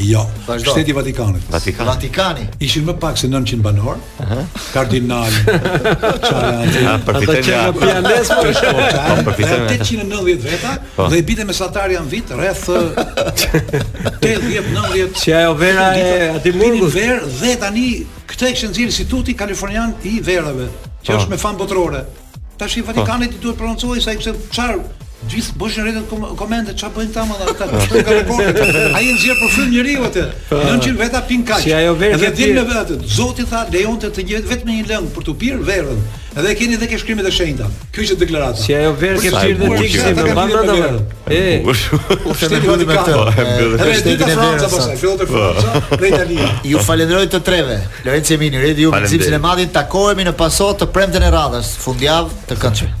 Jo. Vazhdo. Shteti i Vatikanit. Vatikani. Vatikani. Janë më pak se 900 banorë. Aha. Kardinalë. Çfarë? Na përfitojnë nga Ato që janë lesë, po, shkojnë. Po, po përfitojnë nga- 890 veta Po. dhe i bite mesatarja në vit rreth eh, 80-90 Që ajo vera e atij murgut. verë dhe tani këtë e kishin nxjerrë Instituti Kalifornian i Verave, që Po. është me famë botërore. Tashi Vatikanit i duhet të prononcohet sa i pse çfarë gjithë bëshin në rrjete komente çfarë bëjnë tamam ata kushtojnë ka rekord ai e nxjerr për frymë njeriu atë 900 veta pin kaq si ajo verë dhe din me vetë zoti tha lejonte të jetë vetëm një lëng për të pirë verën dhe keni dhe ke shkrimet e shenjta kjo ishte deklarata si ajo verë ke pirë dhe ti kishim me banda E, u shteti i Vatikanit. Edhe e dyta Franca pastaj, fillon të Franca po. dhe Italia. Ju falenderoj të treve. Lorenc Emini, Redi ju, me Zipsin e madh, takohemi në Paso të premten e radhës, fundjavë të këndshme.